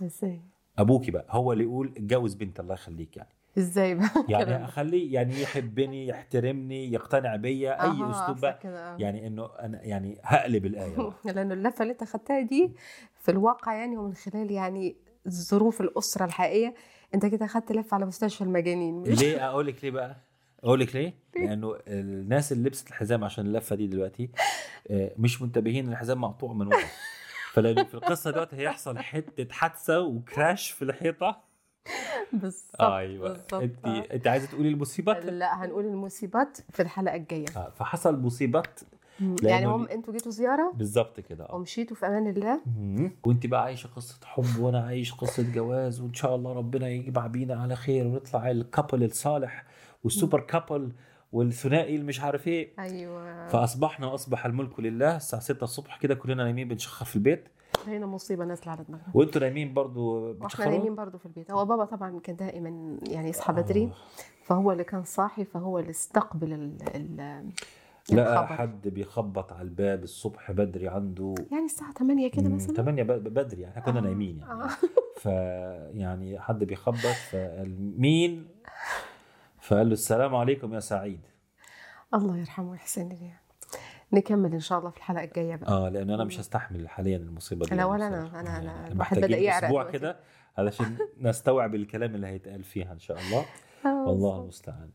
إزاي؟ أبوكي بقى هو اللي يقول اتجوز بنت الله يخليك يعني. إزاي بقى؟ يعني؟ أخليه يعني يحبني يحترمني يقتنع بيا أي أسلوب بقى. يعني إنه أنا يعني هقلب الآية. لأنه اللفة اللي أنت خدتها دي في الواقع يعني ومن خلال يعني ظروف الأسرة الحقيقية أنت كده خدت لفة على مستشفى المجانين ليه؟ أقول لك ليه بقى؟ أقول لك ليه؟ لأنه الناس اللي لبست الحزام عشان اللفة دي دلوقتي آه، مش منتبهين إن الحزام مقطوع من ورا. فلانه في القصة دلوقتي هيحصل حتة حادثة وكراش في الحيطة. بالظبط أيوه. بالظبط. انت آه. أنت عايزة تقولي المصيبات؟ لا هنقول المصيبات في الحلقة الجاية. آه، فحصل مصيبات يعني هم أنتوا جيتوا زيارة؟ بالظبط كده آه. ومشيتوا في أمان الله. وأنت بقى عايشة قصة حب وأنا عايش قصة جواز وإن شاء الله ربنا يجمع بينا على خير ونطلع الكابل الصالح والسوبر كابل والثنائي اللي مش عارف إيه. أيوه. فأصبحنا وأصبح الملك لله الساعة 6 الصبح كده كلنا نايمين بنشخر في البيت. هنا مصيبة نازلة على دماغنا. وأنتوا نايمين برضو وإحنا بتشخروا؟ نايمين برضه في البيت. هو بابا طبعا كان دائما يعني يصحى بدري فهو اللي كان صاحي فهو اللي استقبل ال ال لا. حد بيخبط على الباب الصبح بدري عنده. يعني الساعة 8 كده مثلا؟ 8 بدري يعني إحنا كنا آه، نايمين يعني. آه. ف يعني حد بيخبط فقال مين فقال له السلام عليكم يا سعيد. الله يرحمه ويحسن إليه. نكمل إن شاء الله في الحلقة الجاية بقى. آه لأن أنا مش هستحمل حاليا المصيبة دي. لا ولا. أنا- أنا يعني الواحد يعرق أسبوع. كده علشان نستوعب الكلام اللي هيتقال فيها إن شاء الله. والله المستعان.